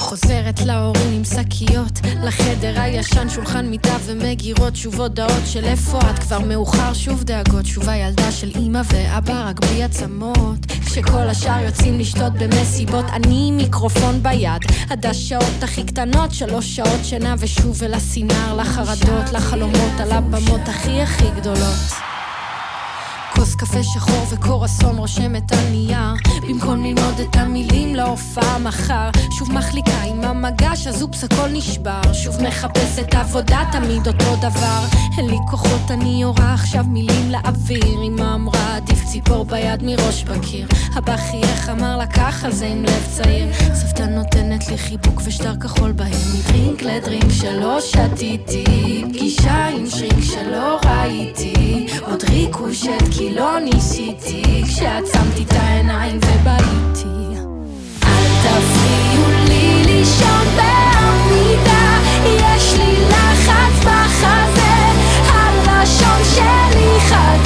חוזרת להורים עם שקיות, לחדר הישן, שולחן מיטה ומגירות, שוב הודעות של איפה את, כבר מאוחר, שוב דאגות, שוב הילדה של אמא ואבא, רק בלי עצמות. כשכל השאר יוצאים לשתות במסיבות, אני עם מיקרופון ביד, עד השעות הכי קטנות, שלוש שעות שינה ושוב אל הסינר, לחרדות, לחלומות, על הבמות הכי הכי גדולות. כוס קפה שחור וקורסון רושמת על נייר. במקום ללמוד את המילים להופעה מחר. שוב מחליקה עם המגש הזופס הכל נשבר. שוב מחפשת עבודה תמיד אותו דבר. אין לי כוחות אני יורה עכשיו מילים לאוויר. אמא אמרה עדיף ציפור ביד מראש בקיר. אבא חייך אמר לה ככה זה עם לב צעיר. סבתא נותנת לי חיבוק ושטר כחול בהם. מדרינק לדרינק שלא שתיתי פגישה עם שרינק שלא ראיתי. עוד ריקושט כי לא ניסיתי כשעצמתי את העיניים ובהיתי אל תפריעו לי לישון בעמידה יש לי לחץ בחזה הלשון שלי חדה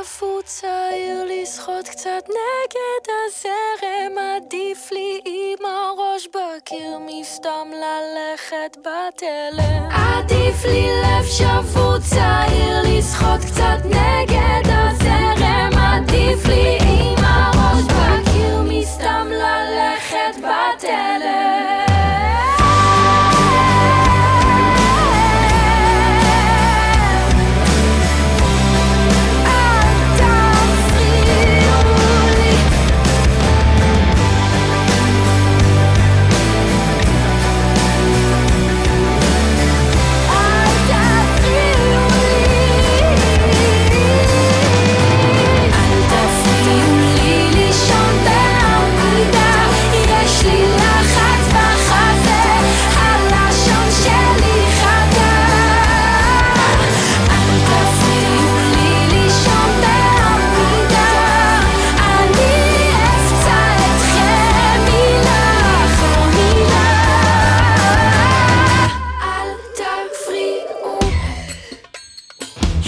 לב שפוט צעיר לשחות קצת נגד הזרם. עדיף לי עם הראש בקיר מסתם ללכת בתלם. עדיף לי לב שפוט צעיר לשחות קצת נגד הזרם. עדיף לי עם הראש בקיר מסתם ללכת בתלם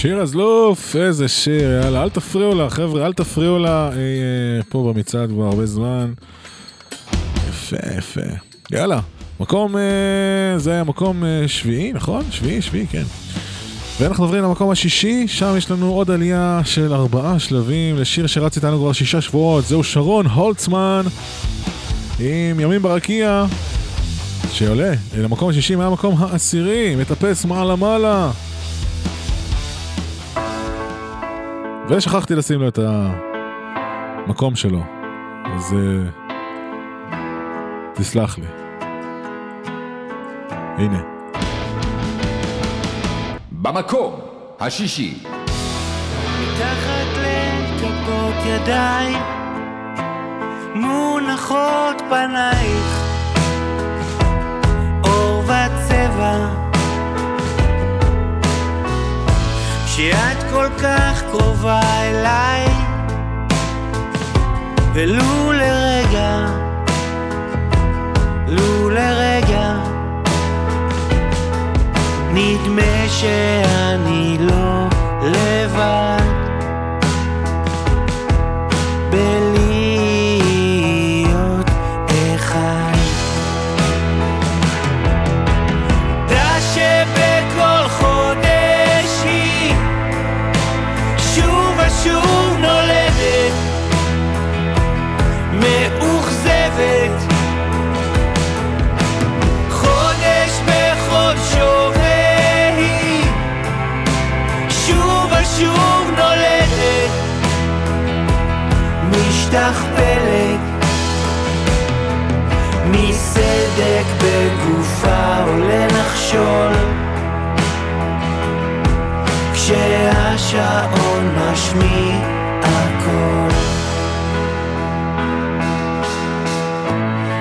שיר הזלוף, איזה שיר, יאללה, אל תפריעו לה, חבר'ה, אל תפריעו לה, אה, אה, פה במצעד כבר הרבה זמן. יפה, יפה. יאללה, מקום, אה, זה היה מקום אה, שביעי, נכון? שביעי, שביעי, כן. ואנחנו עוברים למקום השישי, שם יש לנו עוד עלייה של ארבעה שלבים לשיר שרץ איתנו כבר שישה שבועות, זהו שרון הולצמן עם ימים ברקיע, שעולה למקום השישי מהמקום העשירי, מטפס מעלה מעלה. ושכחתי לשים לו את המקום שלו, אז uh, תסלח לי. הנה. במקום השישי. מתחת לכפות ידיי מונחות פנייך אור וצבע כשאת כל כך קרובה אליי. ולו לרגע לו לרגע נדמה שאני לא לבד מסדק בגופה עולה נחשול כשהשעון משמיע הכל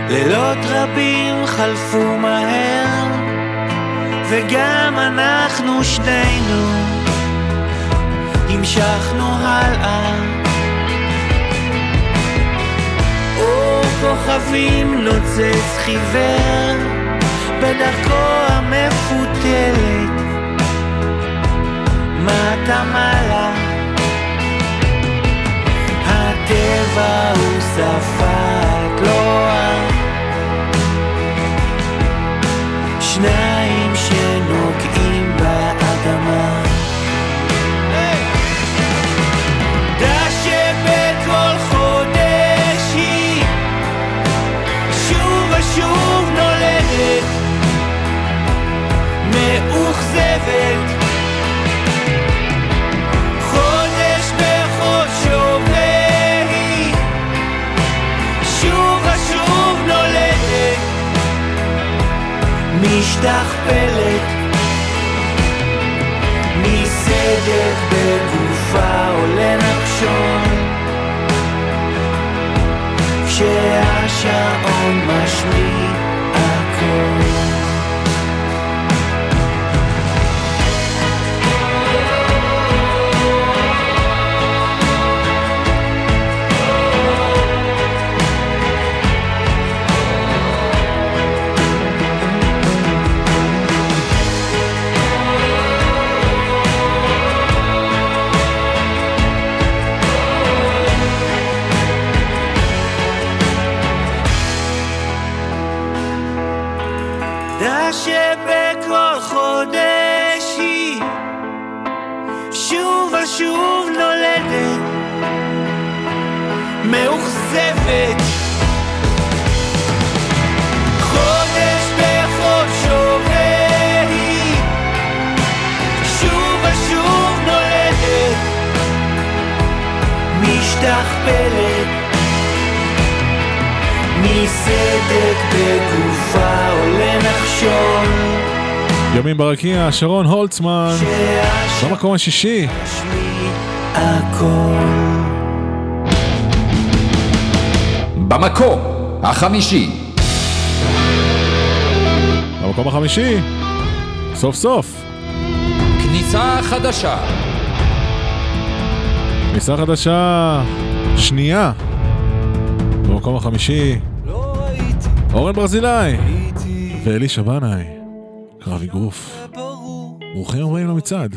לילות רבים חלפו מהר וגם אנחנו שנינו. המשכנו הלאה. כוכבים נוצץ חיוור. בדרכו המ... הבקיע שרון הולצמן במקום השישי. במקום החמישי. במקום החמישי, סוף סוף. כניסה חדשה. כניסה חדשה שנייה. במקום החמישי, לא אורן ברזילי ואלישע בנאי, קרב אגרוף. ברוכים הבאים למצעד.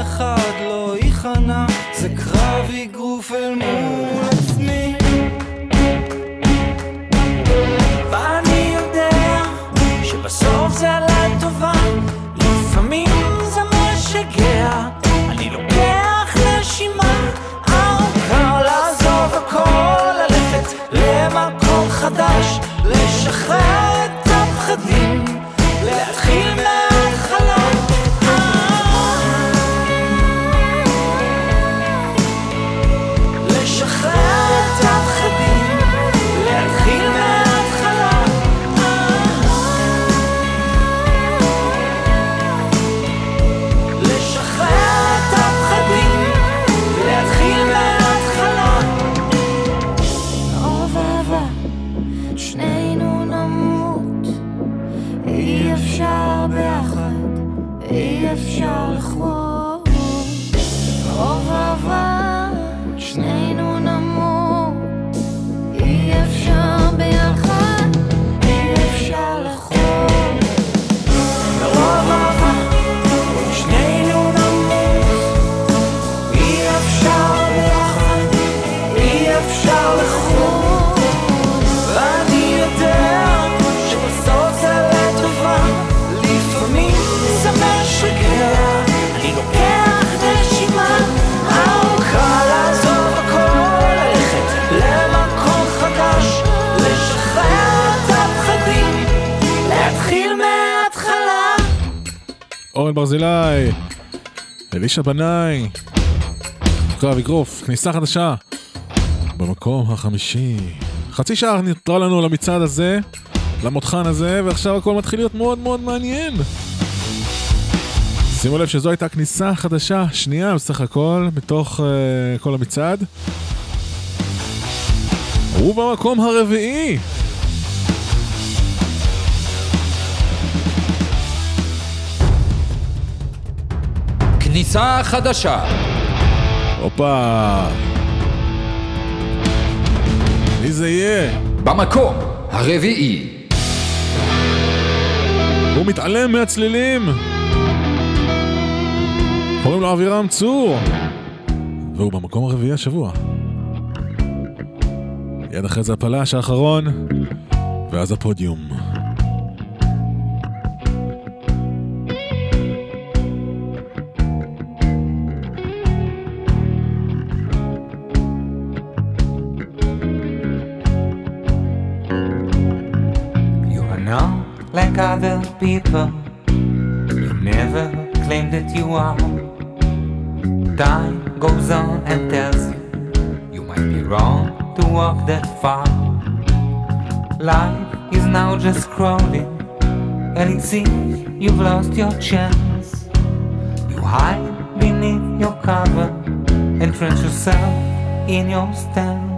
אחד לא ייכנע, זה קרב אגרוף אל מול עצמי. ואני יודע שבסוף זה... אורן ברזילי, אלישע בנאי, קרב אגרוף, כניסה חדשה, במקום החמישי. חצי שעה נותרה לנו למצעד הזה, למותחן הזה, ועכשיו הכל מתחיל להיות מאוד מאוד מעניין. שימו לב שזו הייתה כניסה חדשה שנייה בסך הכל, מתוך uh, כל המצעד. ובמקום הרביעי, כניסה חדשה. הופה. מי זה יהיה? במקום הרביעי. הוא מתעלם מהצלילים. קוראים לו אבירם צור. והוא במקום הרביעי השבוע. יד אחרי זה הפלש האחרון, ואז הפודיום. Are. Time goes on and tells you you might be wrong to walk that far. Life is now just crawling, and it seems you've lost your chance. You hide beneath your cover and trench yourself in your stance.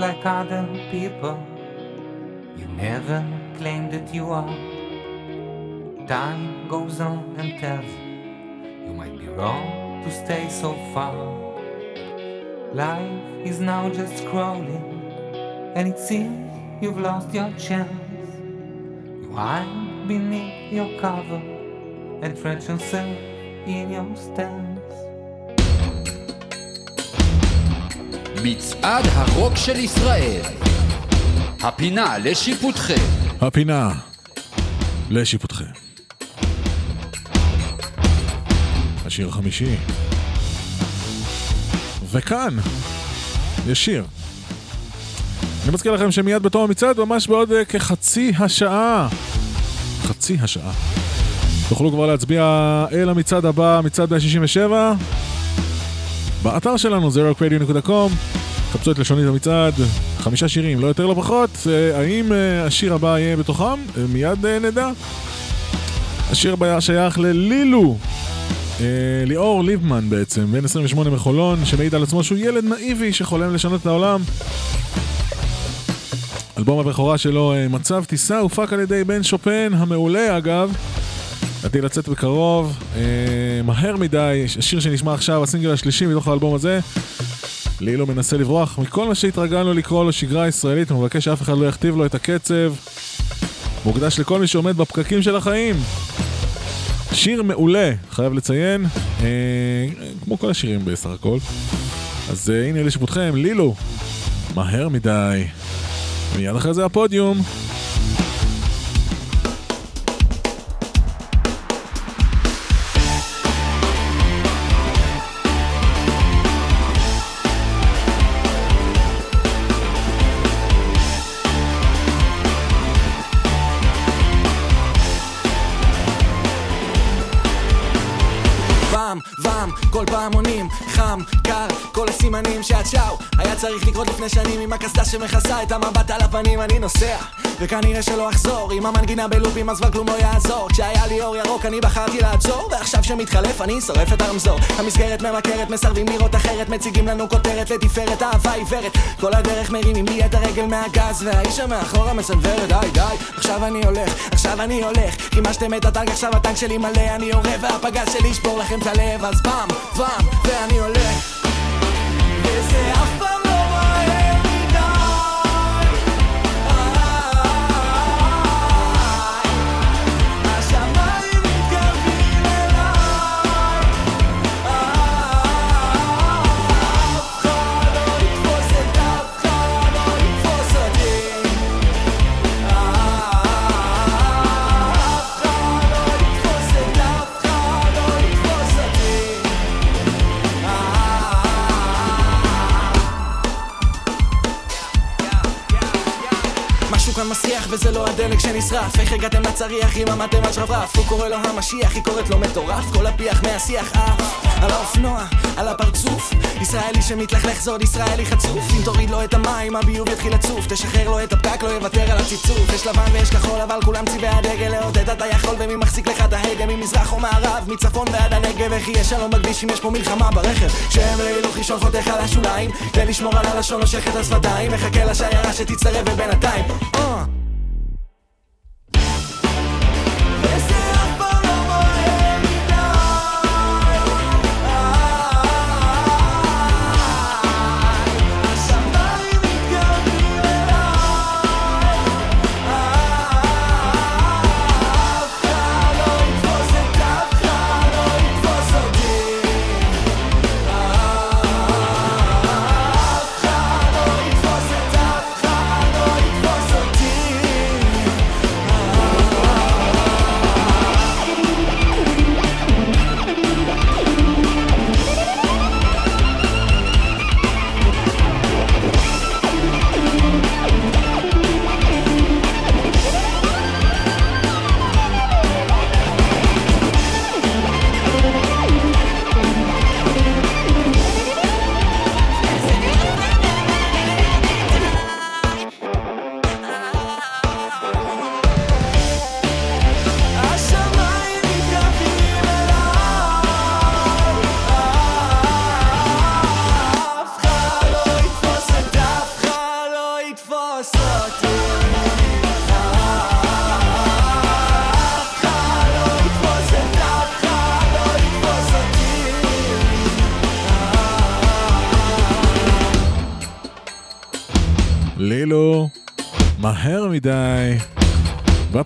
Like other people. You never claim that you are. Time goes on and tells you might be wrong to stay so far. Life is now just scrolling, and it seems you've lost your chance. You hide beneath your cover and stretch yourself in your stance. מצעד הרוק של ישראל. הפינה לשיפוטכם. הפינה לשיפוטכם. השיר החמישי. וכאן, יש שיר. אני מזכיר לכם שמיד בתום המצעד, ממש בעוד אה, כחצי השעה, חצי השעה, תוכלו כבר להצביע אל המצעד הבא, מצעד 167, באתר שלנו, zerocradio.com, חפשו את לשונית המצעד, חמישה שירים, לא יותר לא פחות, אה, האם אה, השיר הבא יהיה בתוכם? אה, מיד נדע. השיר הבא שייך ללילו, ליאור ליבמן בעצם, בן 28 מחולון, שמעיד על עצמו שהוא ילד נאיבי שחולם לשנות את העולם. אלבום הבכורה שלו, מצב טיסה, הופק על ידי בן שופן, המעולה אגב. עתיד לצאת בקרוב, מהר מדי, השיר שנשמע עכשיו, הסינגל השלישי מתוך האלבום הזה. לילו מנסה לברוח מכל מה שהתרגלנו לקרוא לו שגרה ישראלית, הוא מבקש שאף אחד לא יכתיב לו את הקצב. מוקדש לכל מי שעומד בפקקים של החיים. שיר מעולה, חייב לציין, אה, כמו כל השירים בסך הכל. אז אה, הנה לשיפוטכם, לילו, מהר מדי. מיד אחרי זה הפודיום. כל פעם עונים, חם, קר, שאת שואו היה צריך לקרות לפני שנים עם הקסדה שמכסה את המבט על הפנים אני נוסע. וכנראה שלא אחזור עם המנגינה בלופים אז כבר כלום לא יעזור. כשהיה לי אור ירוק אני בחרתי לעצור. ועכשיו שמתחלף אני שורף את הרמזור. המסגרת ממכרת מסרבים לראות אחרת מציגים לנו כותרת לתפארת אהבה עיוורת. כל הדרך מרימים לי את הרגל מהגז והאיש שמאחורה מסנוורת די די עכשיו אני הולך עכשיו אני הולך. חימשתם את הטנק עכשיו הטנק שלי מלא אני יורה והפגז שלי ישבור לכם את הלב אז פעם פעם ואני הולך וזה אף פעם כאן מסריח וזה לא הדלק שנשרף. איך הגעתם לצריח אם עמדתם על שרברף? הוא קורא לו המשיח, היא קוראת לו מטורף. כל הפיח מהשיח עף על האופנוע, על הפרצוף. ישראלי שמתלכלך זה עוד ישראלי חצוף. אם תוריד לו את המים הביוב יתחיל לצוף. תשחרר לו את הפקק לא יוותר על הציצוף. יש לבן ויש כחול אבל כולם צבעי הדגל. לעודד אתה יכול ומי מחזיק לך את ההגה? ממזרח או מערב? מצפון ועד הנגב איך יהיה שלום בכביש אם יש פה מלחמה ברכב שם להילוך ראשון חותך על השוליים. כדי לשמור על הלשון נושך את השפתיים. מחכה לשיירה שתצטרף ובינתיים. אה. וזה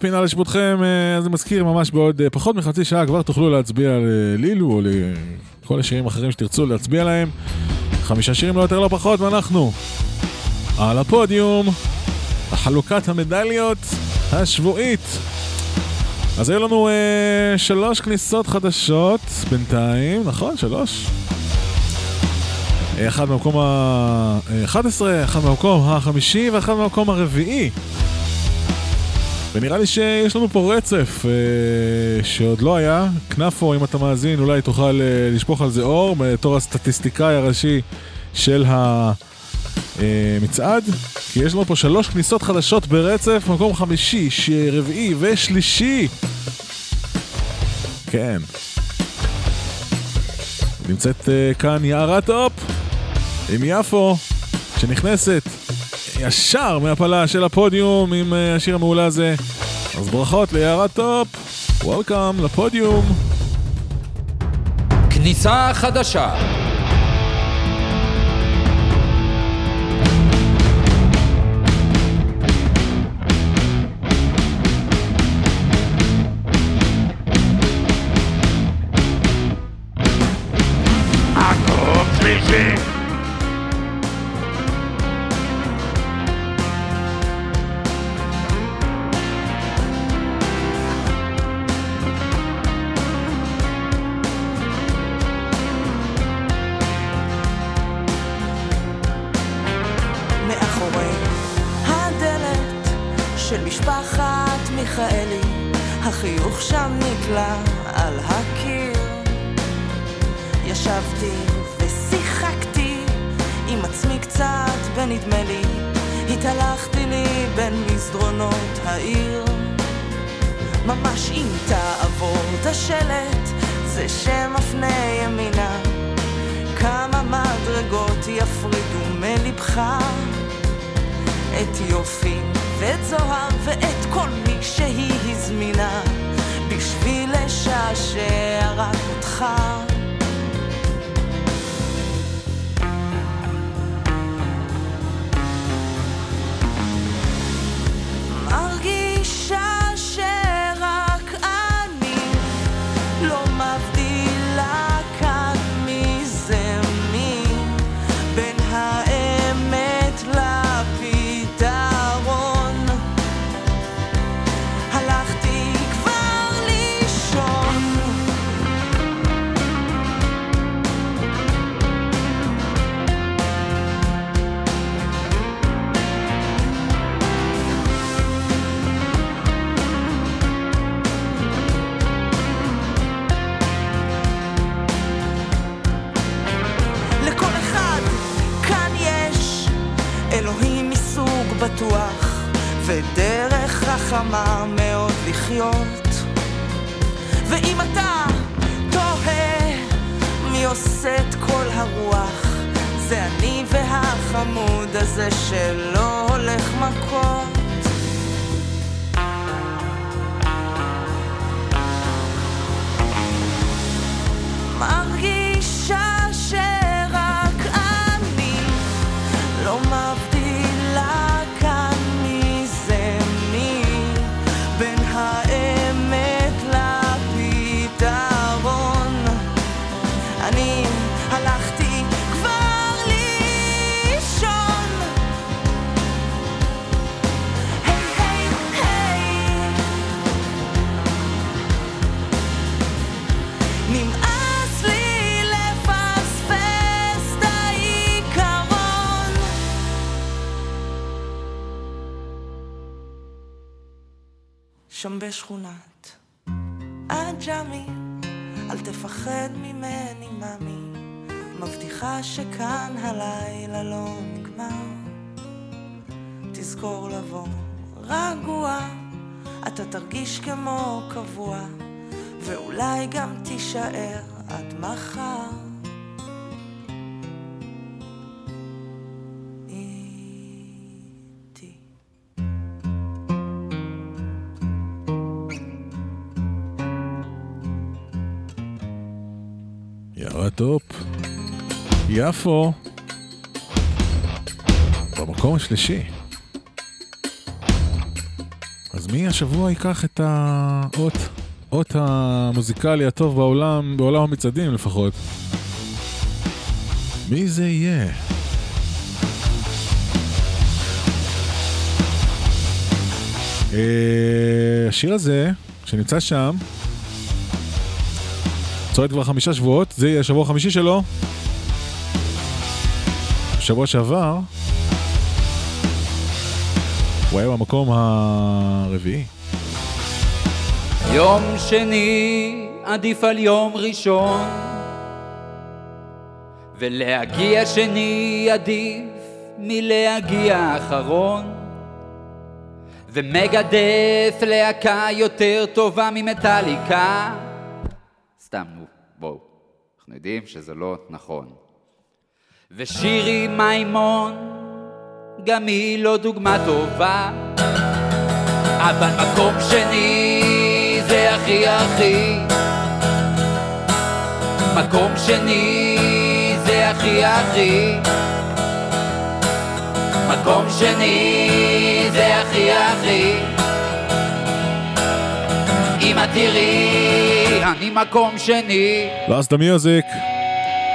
בפינה לשבותכם, אה, אז אני מזכיר, ממש בעוד אה, פחות מחצי שעה כבר תוכלו להצביע ללילו או לכל השירים האחרים שתרצו להצביע להם. חמישה שירים לא יותר לא פחות, ואנחנו על הפודיום, החלוקת המדליות השבועית. אז היו לנו אה, שלוש כניסות חדשות בינתיים, נכון? שלוש? אה, אחד במקום ה-11, אחד במקום החמישי ואחד במקום הרביעי. ונראה לי שיש לנו פה רצף אה, שעוד לא היה. כנפו, אם אתה מאזין, אולי תוכל אה, לשפוך על זה אור בתור הסטטיסטיקאי הראשי של המצעד. כי יש לנו פה שלוש כניסות חדשות ברצף, מקום חמישי, רביעי ושלישי. כן. נמצאת אה, כאן יערה טופ עם יפו, שנכנסת ישר מהפלה של הפודיום עם אה, השיר המעולה הזה. אז ברכות ליערה טופ, Welcome לפודיום. כניסה חדשה של משפחת מיכאלי, החיוך שם נתלה על הקיר. ישבתי ושיחקתי עם עצמי קצת בנדמה לי, התהלכתי לי בין מסדרונות העיר. ממש אם תעבור את השלט, זה שמפנה ימינה. כמה מדרגות יפרידו מלבך את יופי ואת זוהר ואת כל מי שהיא הזמינה בשביל לשעשע רק אותך חכמה מאוד לחיות. ואם אתה תוהה מי עושה את כל הרוח זה אני והחמוד הזה שלא הולך מכות שם בשכונת עג'מי אל תפחד ממני ממי מבטיחה שכאן הלילה לא נגמר. תזכור לבוא רגוע. אתה תרגיש כמו קבוע ואולי גם תישאר עד מחר. הדופ, יפו, במקום השלישי. אז מי השבוע ייקח את האות, המוזיקלי הטוב בעולם, בעולם המצעדים לפחות? מי זה יהיה? אה, השיר הזה, שנמצא שם, צועד כבר חמישה שבועות, זה יהיה השבוע החמישי שלו. בשבוע שעבר, הוא היה במקום הרביעי. יום שני עדיף על יום ראשון ולהגיע שני עדיף מלהגיע אחרון ומגדף להקה יותר טובה ממטאליקה סתם, נו, בואו, אנחנו יודעים שזה לא נכון. ושירי מימון גם היא לא דוגמה טובה. אבל מקום שני זה הכי הכי. מקום שני זה הכי הכי. מקום שני זה הכי הכי. אמא תראי, אני מקום שני לאסט דה מיוזיק,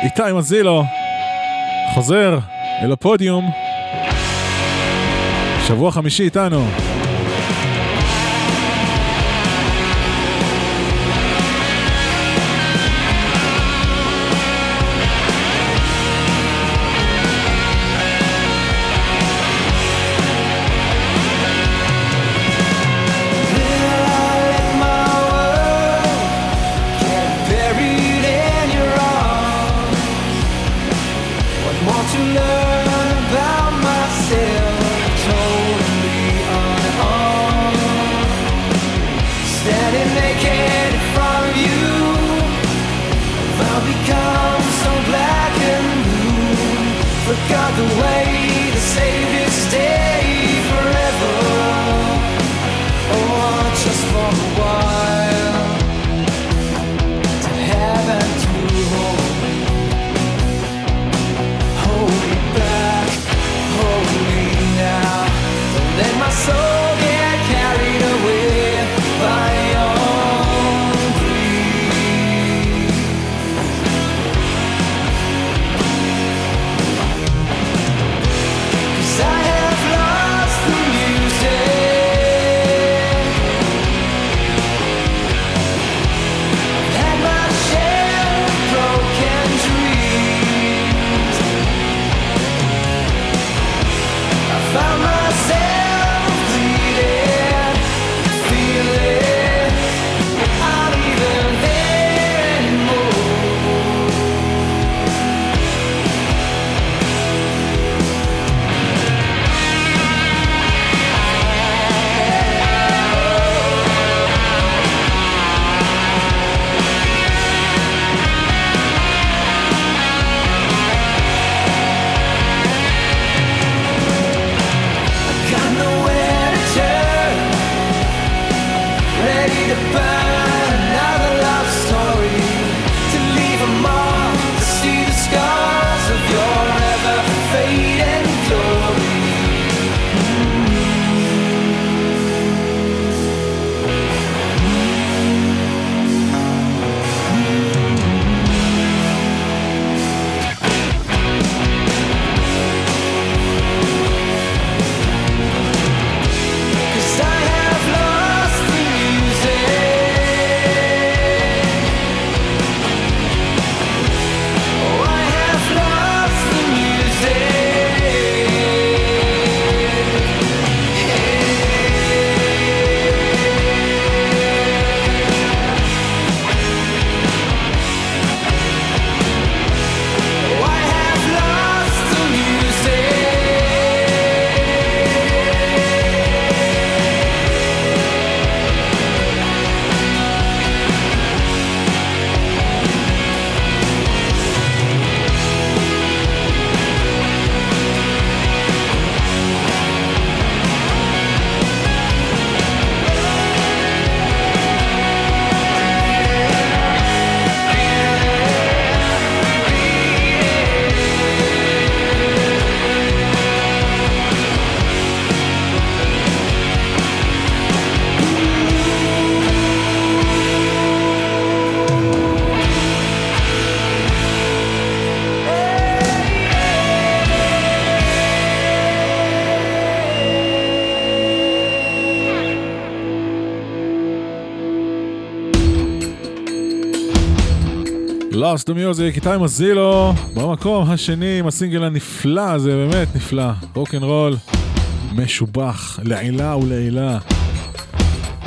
איתי מזילו, חוזר אל הפודיום. שבוע חמישי איתנו. Starts to Music, איתי מזילו, במקום השני עם הסינגל הנפלא הזה, באמת נפלא, רוקנרול, משובח, לעילה ולעילה.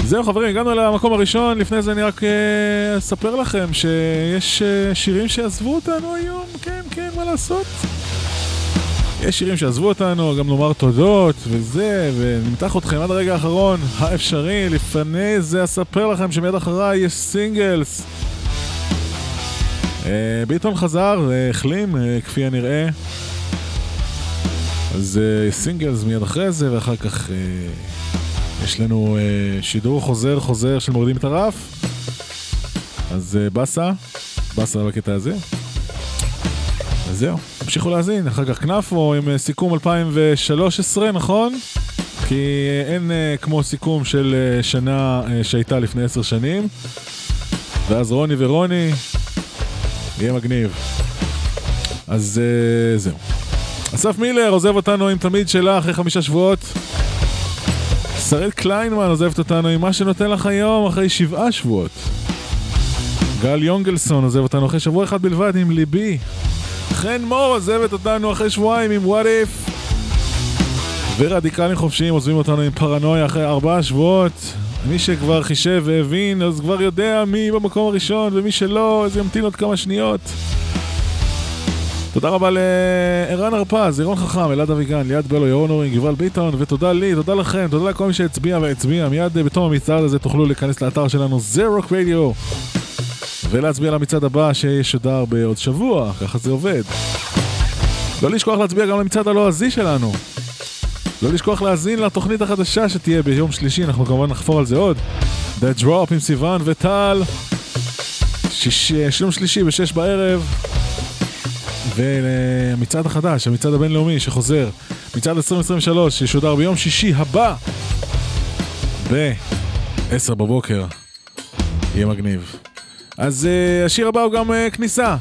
זהו חברים, הגענו למקום הראשון, לפני זה אני רק אה, אספר לכם שיש אה, שירים שעזבו אותנו היום, כן, כן, מה לעשות? יש שירים שעזבו אותנו, גם נאמר תודות וזה, ונמתח אתכם עד הרגע האחרון האפשרי. לפני זה אספר לכם שמיד אחריי יש סינגלס. אה, ביטון חזר, אה, החלים, אה, כפי הנראה. אז סינגלס מיד אחרי זה, ואחר כך יש לנו שידור חוזר חוזר של מורידים את הרף. אז באסה, באסה בקטע הזה. אז זהו, תמשיכו להאזין, אחר כך כנפו עם סיכום 2013, נכון? כי אין כמו סיכום של שנה שהייתה לפני עשר שנים. ואז רוני ורוני, יהיה מגניב. אז אה, זהו. אסף מילר עוזב אותנו עם תמיד שלה אחרי חמישה שבועות. שרית קליינמן עוזבת אותנו עם מה שנותן לך היום אחרי שבעה שבועות. גל יונגלסון עוזב אותנו אחרי שבוע אחד בלבד עם ליבי. חן מור עוזבת אותנו אחרי שבועיים עם וואט איף. ורדיקלים חופשיים עוזבים אותנו עם פרנויה אחרי ארבעה שבועות. מי שכבר חישב והבין, אז כבר יודע מי במקום הראשון, ומי שלא, אז ימתין עוד כמה שניות. תודה רבה לערן הרפז, ירון חכם, אלעד אביגן, ליאת בלו, ירון אורינג, יובל ביטון, ותודה לי, תודה לכם, תודה לכל מי שהצביע והצביע. מיד אה, בתום המצעד הזה תוכלו להיכנס לאתר שלנו, זה רוק רדיו, ולהצביע למצעד הבא שישודר בעוד שבוע, ככה זה עובד. לא לשכוח להצביע גם למצעד הלועזי שלנו. לא לשכוח להאזין לתוכנית החדשה שתהיה ביום שלישי, אנחנו כמובן נחפור על זה עוד. The Drop עם סיוון וטל. שיש, יום שלישי בשש בערב. והמצעד החדש, המצעד הבינלאומי שחוזר. מצעד 2023 שישודר ביום שישי הבא. ב-10 בבוקר. יהיה מגניב. אז uh, השיר הבא הוא גם uh, כניסה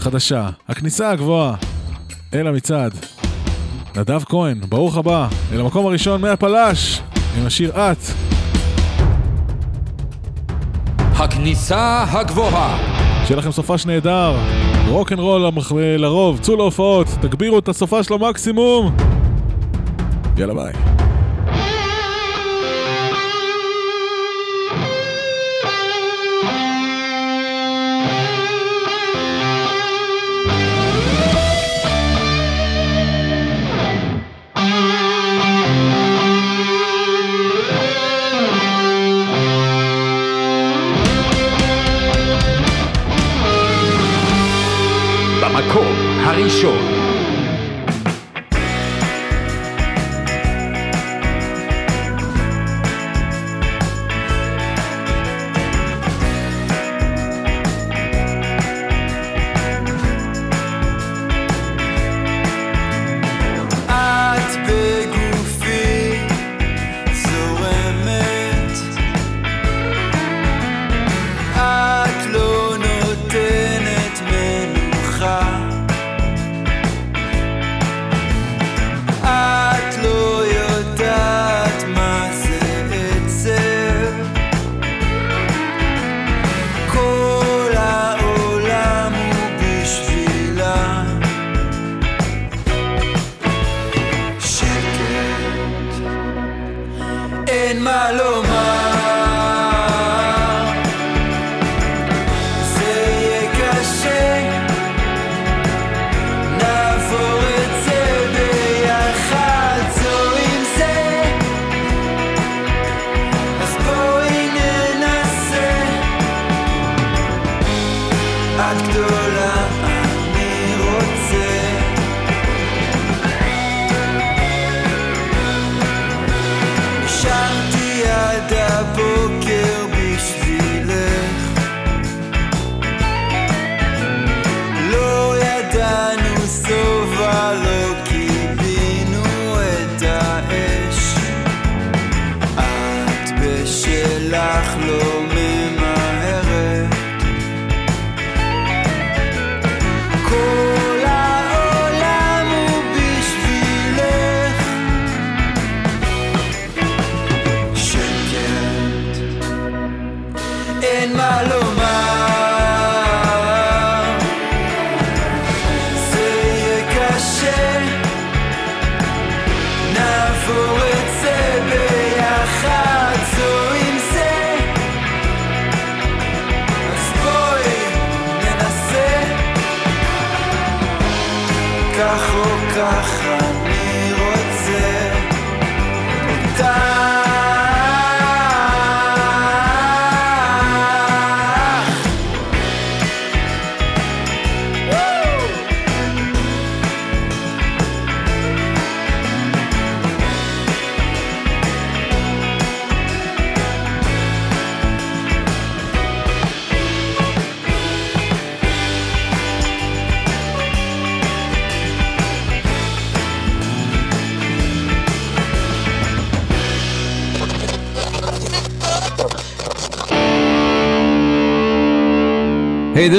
חדשה. הכניסה הגבוהה אל המצעד. נדב כהן, ברוך הבא, אל המקום הראשון מהפלש, עם השיר את. הכניסה הגבוהה. שיהיה לכם סופש נהדר, רוקנרול המח- לרוב, צאו להופעות, תגבירו את הסופש למקסימום. יאללה ביי. במקום הראשון.